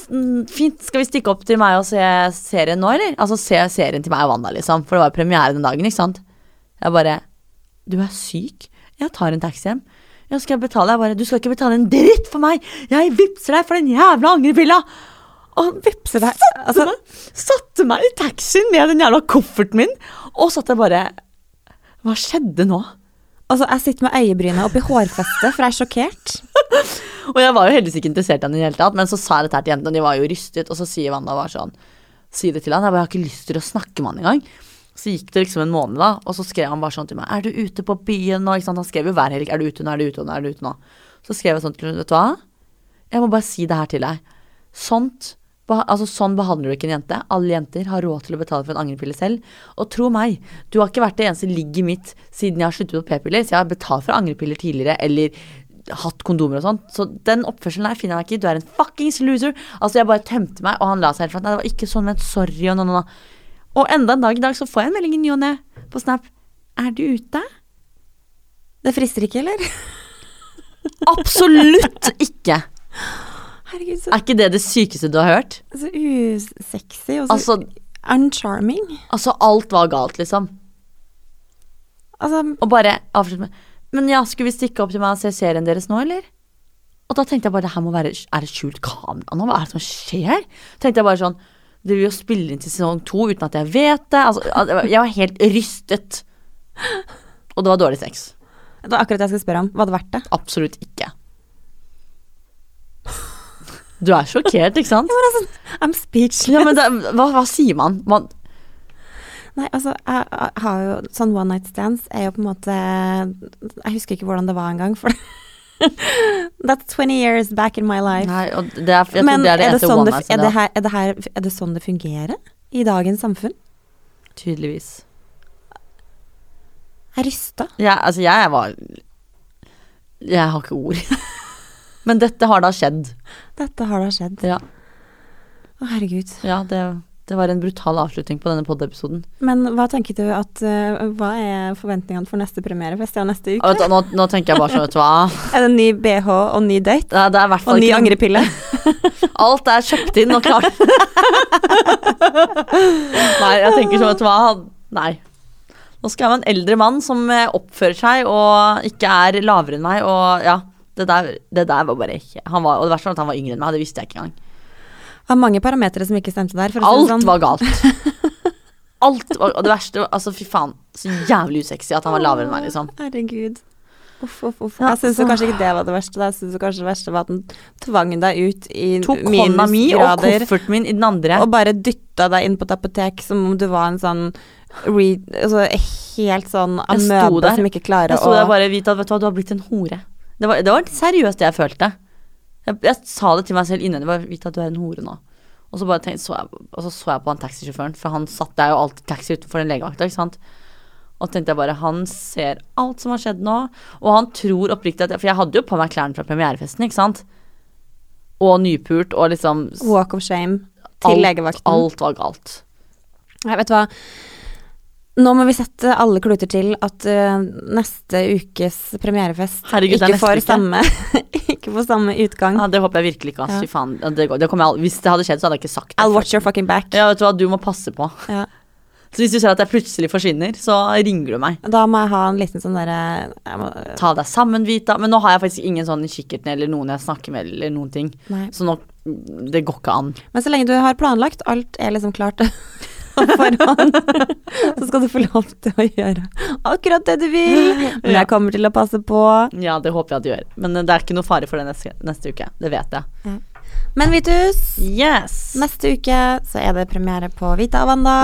fint, skal vi stikke opp til meg og se serien nå, eller? Altså se serien til meg og Wanda, liksom. For det var premiere den dagen, ikke sant. Jeg bare Du er syk. Jeg tar en taxi hjem. Ja, skal jeg betale? Jeg bare Du skal ikke betale en dritt for meg! Jeg vippser deg for den jævla angrepilla! Og han vippser deg. Satte, altså- meg, satte meg i taxien med den jævla kofferten min, og satt jeg bare Hva skjedde nå? Altså, jeg sitter med øyebrynet oppi hårfestet, for jeg er sjokkert. Og jeg var jo heldigvis ikke interessert i han i det hele tatt, men så sa jeg dette her til jentene, og de var jo rystet, og så sier Wanda bare sånn Si det til han. Jeg bare jeg har ikke lyst til å snakke med han engang. Så gikk det liksom en måned, da, og så skrev han bare sånn til meg Er du ute på byen nå? Ikke sant? Han skrev jo hver helg Er du ute nå? Er du ute nå? Er du ute nå? Så skrev jeg sånn til henne, vet du hva? Jeg må bare si det her til deg. Sånt Altså, sånn behandler du ikke en jente. Alle jenter har råd til å betale for en angrepille selv. Og tro meg, du har ikke vært det eneste ligget mitt siden jeg har sluttet på p-piller. Så jeg har betalt for angrepiller tidligere, eller hatt kondomer og sånn. Så den oppførselen der finner jeg meg ikke i. Du er en fuckings loser. Altså, jeg bare tømte meg, og han la seg helt flat. Nei, det var ikke sånn ment. Sorry, og nå, nå, nå. Og enda en dag i dag så får jeg en melding i ny og ne på Snap. Er du ute? Det frister ikke, eller? Absolutt ikke! Herregud, så, Er ikke det det sykeste du har hørt? så usexy og så Altså, uncharming. altså alt var galt, liksom. Altså, Og bare avslutte med Men ja, skulle vi stikke opp til meg og se serien deres nå, eller? Og da tenkte jeg bare det her må være Er det skjult kamera nå? Hva er det som skjer? Tenkte jeg bare sånn Det vil jo spille inn til sesong to uten at jeg vet det. Altså, jeg var helt rystet. Og det var dårlig sex. det var akkurat det jeg skulle spørre om. Var det verdt det? Absolutt ikke. Du er sjokkert, ikke sant? I'm speechless. Ja, men det, hva, hva sier man? man Nei, altså, jeg, jeg har jo Sånn one night stands er jo på en måte Jeg husker ikke hvordan det var engang, for That's 20 years back in my life. Nei, det er, Men er, det er det sånn one det, det her, er, det her, er det sånn det fungerer i dagens samfunn? Tydeligvis. Jeg rysta. Ja, altså, jeg var Jeg har ikke ord. Men dette har da skjedd. Dette har da skjedd. Ja, Å, herregud. ja det, det var en brutal avslutning på denne pod-episoden. Men hva tenker du at uh, Hva er forventningene for neste premierefest? Ja, neste uke? Nå, nå tenker jeg bare sånn, vet du hva Er det en ny BH og ny date? Er, det er hvert fall Og ny angrepille? Alt er kjøpt inn og klart. Nei, jeg tenker sånn, vet du hva Nei. Nå skal jeg ha en eldre mann som eh, oppfører seg og ikke er lavere enn meg, og ja. Det der, det der var bare ikke han var, Og det verste var at han var yngre enn meg, det visste jeg ikke engang. Har mange parametere som ikke stemte der. Å Alt sånn. var galt. Alt var, og det verste var Altså, fy faen, så jævlig usexy at han var lavere enn meg, liksom. Herregud. Uff, uff, uff. Jeg syns kanskje ikke det var det verste. Jeg synes kanskje det verste var at han tvang deg ut i Tok hånda mi og minusgrader kofferten min i den andre. og bare dytta deg inn på et apotek som om du var en sånn re, altså, helt sånn amøbe som ikke klarer Jeg sto å der bare vite at vet du hva, du har blitt en hore. Det var, det var seriøst det jeg følte. Jeg, jeg sa det til meg selv innvendig, bare vit at du er en hore nå. Og så tenkte, så, jeg, og så så jeg på han taxisjåføren, for han satt der jo alltid taxi utenfor den legevakta, ikke sant. Og tenkte jeg bare, han ser alt som har skjedd nå, og han tror oppriktig at For jeg hadde jo på meg klærne fra premierefesten, ikke sant. Og nypult, og liksom Walk of shame til alt, legevakten. alt var galt. Jeg vet hva. Nå må vi sette alle kluter til at uh, neste ukes premierefest Herregud, er ikke, får samme, ikke får samme utgang. Ja, det håper jeg virkelig ikke, ass. Ja. Det, det jeg, hvis det hadde skjedd, så hadde jeg ikke sagt det. I'll watch your fucking back. Ja, vet du hva, du må passe på. Ja. Så hvis du ser at jeg plutselig forsvinner, så ringer du meg. Da må jeg ha en liten sånn derre må- Ta deg sammen, Vita. Men nå har jeg faktisk ingen sånn i kikkerten eller noen jeg snakker med, eller noen ting. Nei. Så nå Det går ikke an. Men så lenge du har planlagt, alt er liksom klart forhånd, så skal du få lov til å gjøre akkurat det du vil. Men jeg kommer til å passe på. Ja, det håper jeg at du gjør. Men det er ikke noe fare for det neste, neste uke. Det vet jeg. Men Vitus, Yes! neste uke så er det premiere på Vita og Wanda.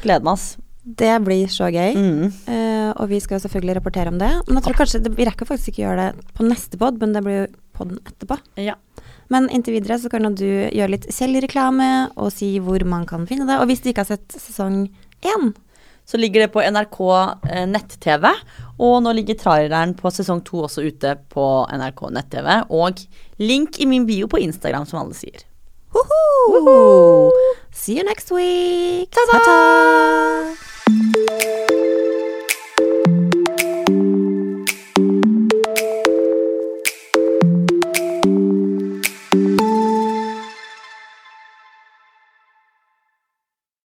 Gleder meg, ass. Det blir så gøy. Mm. Uh, og vi skal jo selvfølgelig rapportere om det. Men jeg tror kanskje det, vi rekker faktisk ikke gjøre det på neste pod, men det blir jo podden etterpå. Ja. Men inntil videre så kan du gjøre litt selvreklame og si hvor man kan finne det. Og hvis du ikke har sett sesong én, Så ligger det på NRK eh, nett-TV, og nå ligger traileren på sesong to også ute på NRK nett-TV. Og link i min bio på Instagram, som alle sier. Woohoo! See you next week. Ta-ta!